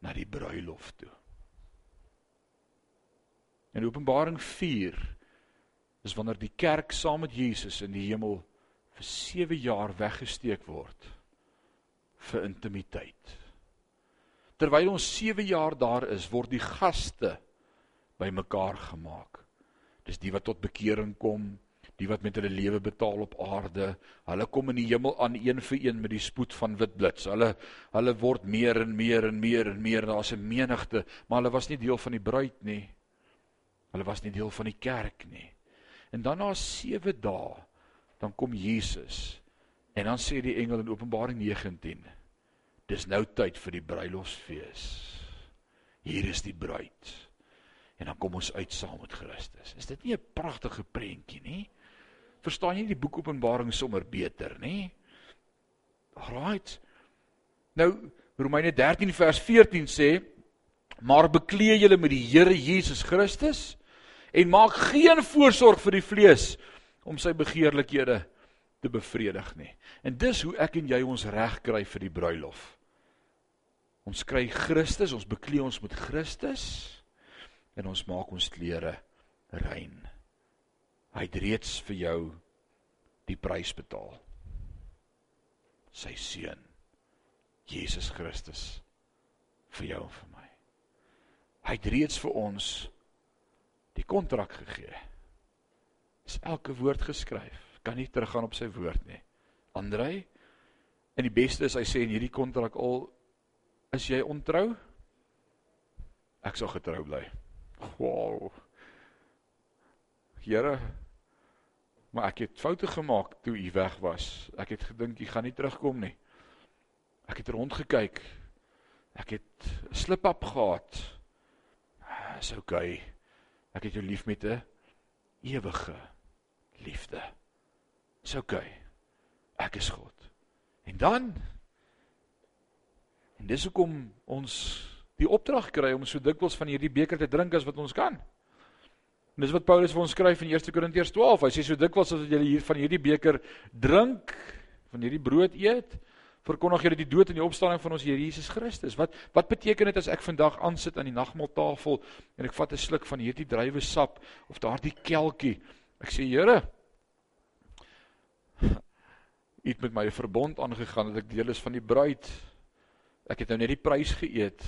na die bruilof toe. In Openbaring 4 is wanneer die kerk saam met Jesus in die hemel vir 7 jaar weggesteek word vir intimiteit. Terwyl ons 7 jaar daar is, word die gaste bymekaar gemaak. Dis die wat tot bekering kom, die wat met hulle lewe betaal op aarde. Hulle kom in die hemel aan een vir een met die spoed van wit blits. Hulle hulle word meer en meer en meer en meer. Daar's 'n menigte, maar hulle was nie deel van die bruid nie. Hulle was nie deel van die kerk nie. En dan na 7 dae, dan kom Jesus. En dan sê die engel in Openbaring 19: Dis nou tyd vir die bruilofsfees. Hier is die bruid en dan kom ons uit saam met Christus. Is dit nie 'n pragtige prentjie nie? Verstaan jy die boek Openbaring sommer beter, nê? Right. Nou Romeine 13 vers 14 sê: "Maar bekleë julle met die Here Jesus Christus en maak geen voorsorg vir die vlees om sy begeerlikhede te bevredig nie." En dis hoe ek en jy ons reg kry vir die bruilof. Ons kry Christus, ons bekleë ons met Christus en ons maak ons klere rein. Hy het reeds vir jou die prys betaal. Sy seun Jesus Christus vir jou en vir my. Hy het reeds vir ons die kontrak gegee. Is elke woord geskryf. Kan nie teruggaan op sy woord nie. Andrei en die beste is hy sê in hierdie kontrak al is jy ontrou ek sal getrou bly. Wow. Here, maar ek het foute gemaak toe u weg was. Ek het gedink u gaan nie terugkom nie. Ek het rondgekyk. Ek het 'n slip-up gehad. Dis oukei. Okay. Ek het jou lief met 'n ewige liefde. Dis oukei. Okay. Ek is God. En dan en dis hoekom ons die opdrag kry om so dikwels van hierdie beker te drink as wat ons kan. En dis wat Paulus vir ons skryf in 1 Korintiërs 12. Hy sê so dikwels as wat julle hier van hierdie beker drink, van hierdie brood eet, verkondig julle die dood en die opstanding van ons Here Jesus Christus. Wat wat beteken dit as ek vandag aansit aan die nagmaaltafel en ek vat 'n sluk van hierdie druiwesap of daardie kelkie? Ek sê Here, U het met my 'n verbond aangegaan dat ek deel is van die bruid. Ek het nou net die prys geëet.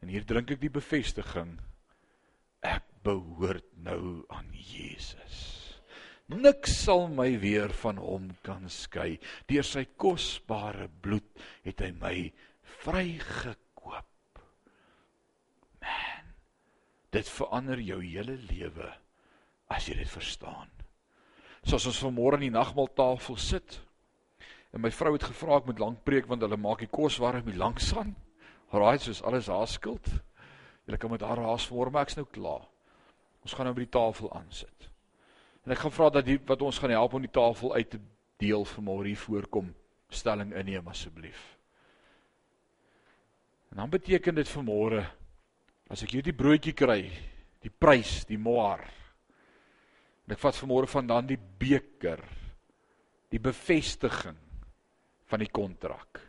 En hier drink ek die bevestiging ek behoort nou aan Jesus. Niks sal my weer van hom kan skei. Deur sy kosbare bloed het hy my vrygekoop. Man, dit verander jou hele lewe as jy dit verstaan. Soos ons vanmôre aan die nagmaaltafel sit. En my vrou het gevra ek moet lank preek want hulle maak die kos warm hier langs aan. Raai soos alles haar skuld. Julle kan met haar raas voor maar ek's nou klaar. Ons gaan nou by die tafel aansit. En ek gaan vra dat die wat ons gaan help om die tafel uit te deel vanmôre hier voorkom stelling inneem asseblief. En dan beteken dit vanmôre as ek hierdie broodjie kry, die prys, die moar. En ek vat vanmôre van dan die beker, die bevestiging van die kontrak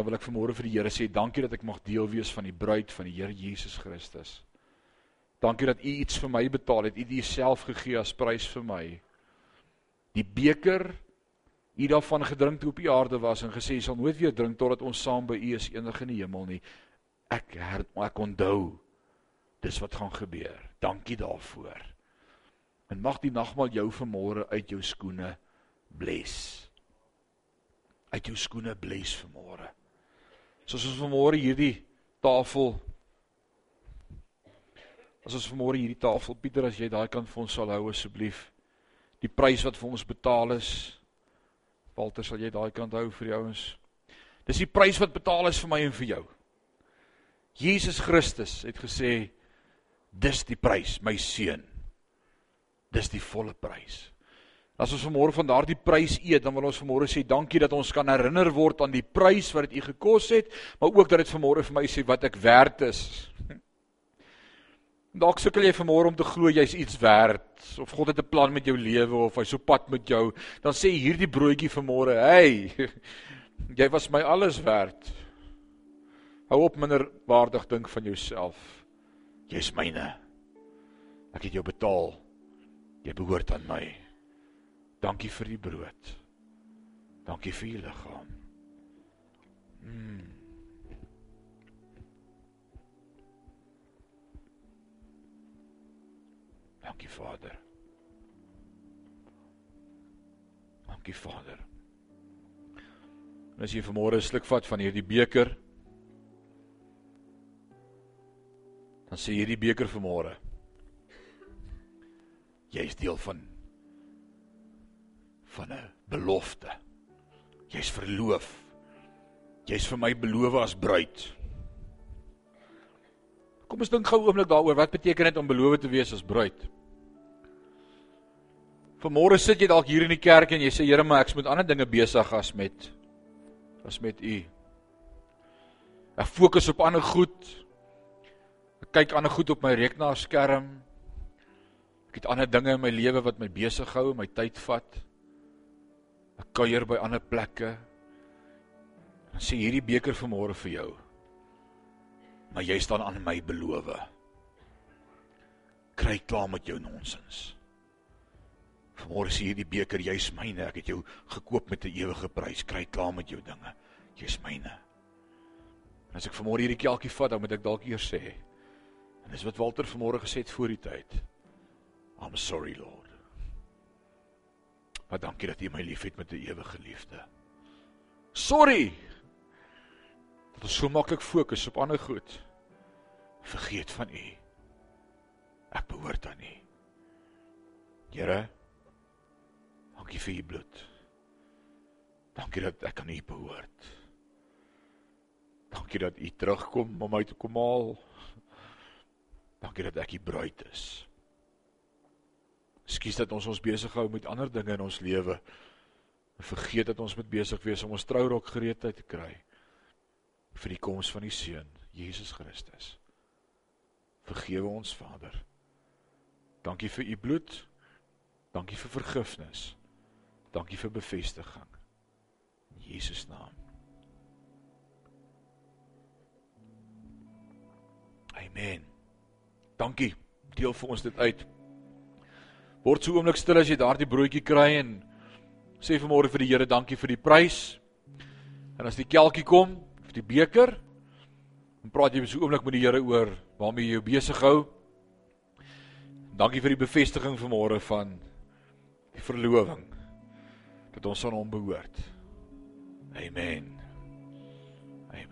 dan wil ek vanmôre vir die Here sê dankie dat ek mag deel wees van die bruid van die Here Jesus Christus. Dankie dat U iets vir my betaal het. U het Uself gegee as prys vir my. Die beker U daarvan gedrink toe op die aarde was en gesê sal nooit weer drink totdat ons saam by U is eendag in die hemel nie. Ek her, ek onthou dis wat gaan gebeur. Dankie daarvoor. En mag die nagmaal jou vanmôre uit jou skoene bless. Uit jou skoene bless vanmôre. Soos ons vanmôre hierdie tafel As ons vanmôre hierdie tafel Pieter as jy daai kant vir ons sal hou asseblief. Die prys wat vir ons betaal is. Walter sal jy daai kant hou vir die ouens. Dis die prys wat betaal is vir my en vir jou. Jesus Christus het gesê dis die prys, my seun. Dis die volle prys. As ons vanmôre van daardie prys eet, dan wil ons vanmôre sê dankie dat ons kan herinner word aan die prys wat dit u gekos het, maar ook dat dit vanmôre vir my sê wat ek werd is. Dalk sukkel jy vanmôre om te glo jy's iets werd of God het 'n plan met jou lewe of hy so pad met jou, dan sê hierdie broodjie vanmôre, "Hey, jy was my alles werd." Hou op minder waardig dink van jouself. Jy's myne. Ek het jou betaal. Jy behoort aan my. Dankie vir die brood. Dankie vir die liggaam. Mm. Dankie Vader. Dankie Vader. En as jy vanmôre 'n sluk vat van hierdie beker, dan sê hierdie beker vanmôre jy is deel van van 'n belofte. Jy's verloof. Jy's vir my beloof as bruid. Kom ons dink gou 'n oomblik daaroor wat beteken dit om beloof te wees as bruid? Vanmôre sit jy dalk hier in die kerk en jy sê Here, maar ek's met ander dinge besig as met as met U. Ek fokus op ander goed. Ek kyk ander goed op my rekenaarskerm. Ek het ander dinge in my lewe wat my besig hou, my tyd vat. Ek kuier by ander plekke. Dan sê hierdie beker vanmôre vir jou. Maar jy staan aan my belowe. Kry klaar met jou nonsens. Vanmôre sê hierdie beker jy's myne. Ek het jou gekoop met 'n ewige prys. Kry klaar met jou dinge. Jy's myne. En as ek vanmôre hierdie kelkie vat, dan moet ek dalk eers sê. En dis wat Walter vanmôre gesê het voor die tyd. I'm sorry Lord. Maar dankie dat U my liefhet met 'n ewige liefde. Sorry. Dat ons so maklik fokus op ander goed. Vergeet van U. Ek behoort aan U. Here, dankie vir U bloed. Dankie dat ek aan U behoort. Dankie dat U terugkom om my te kom haal. Dankie dat ek U bruid is. Ekskuus dat ons ons besig hou met ander dinge in ons lewe. Vergeet dat ons moet besig wees om ons trourok gereedheid te kry vir die koms van die seun, Jesus Christus. Vergewe ons, Vader. Dankie vir u bloed. Dankie vir vergifnis. Dankie vir bevestiging. In Jesus naam. Amen. Dankie. Deel vir ons dit uit. Word so oomblik stil as jy daardie broodjie kry en sê vanmôre vir die Here dankie vir die prys. En as die kelkie kom, vir die beker, Dan praat jy so oomblik met die Here oor waarmee jy jou besig hou. Dankie vir die bevestiging vanmôre van die verloving dat ons aan hom behoort. Amen. Amen.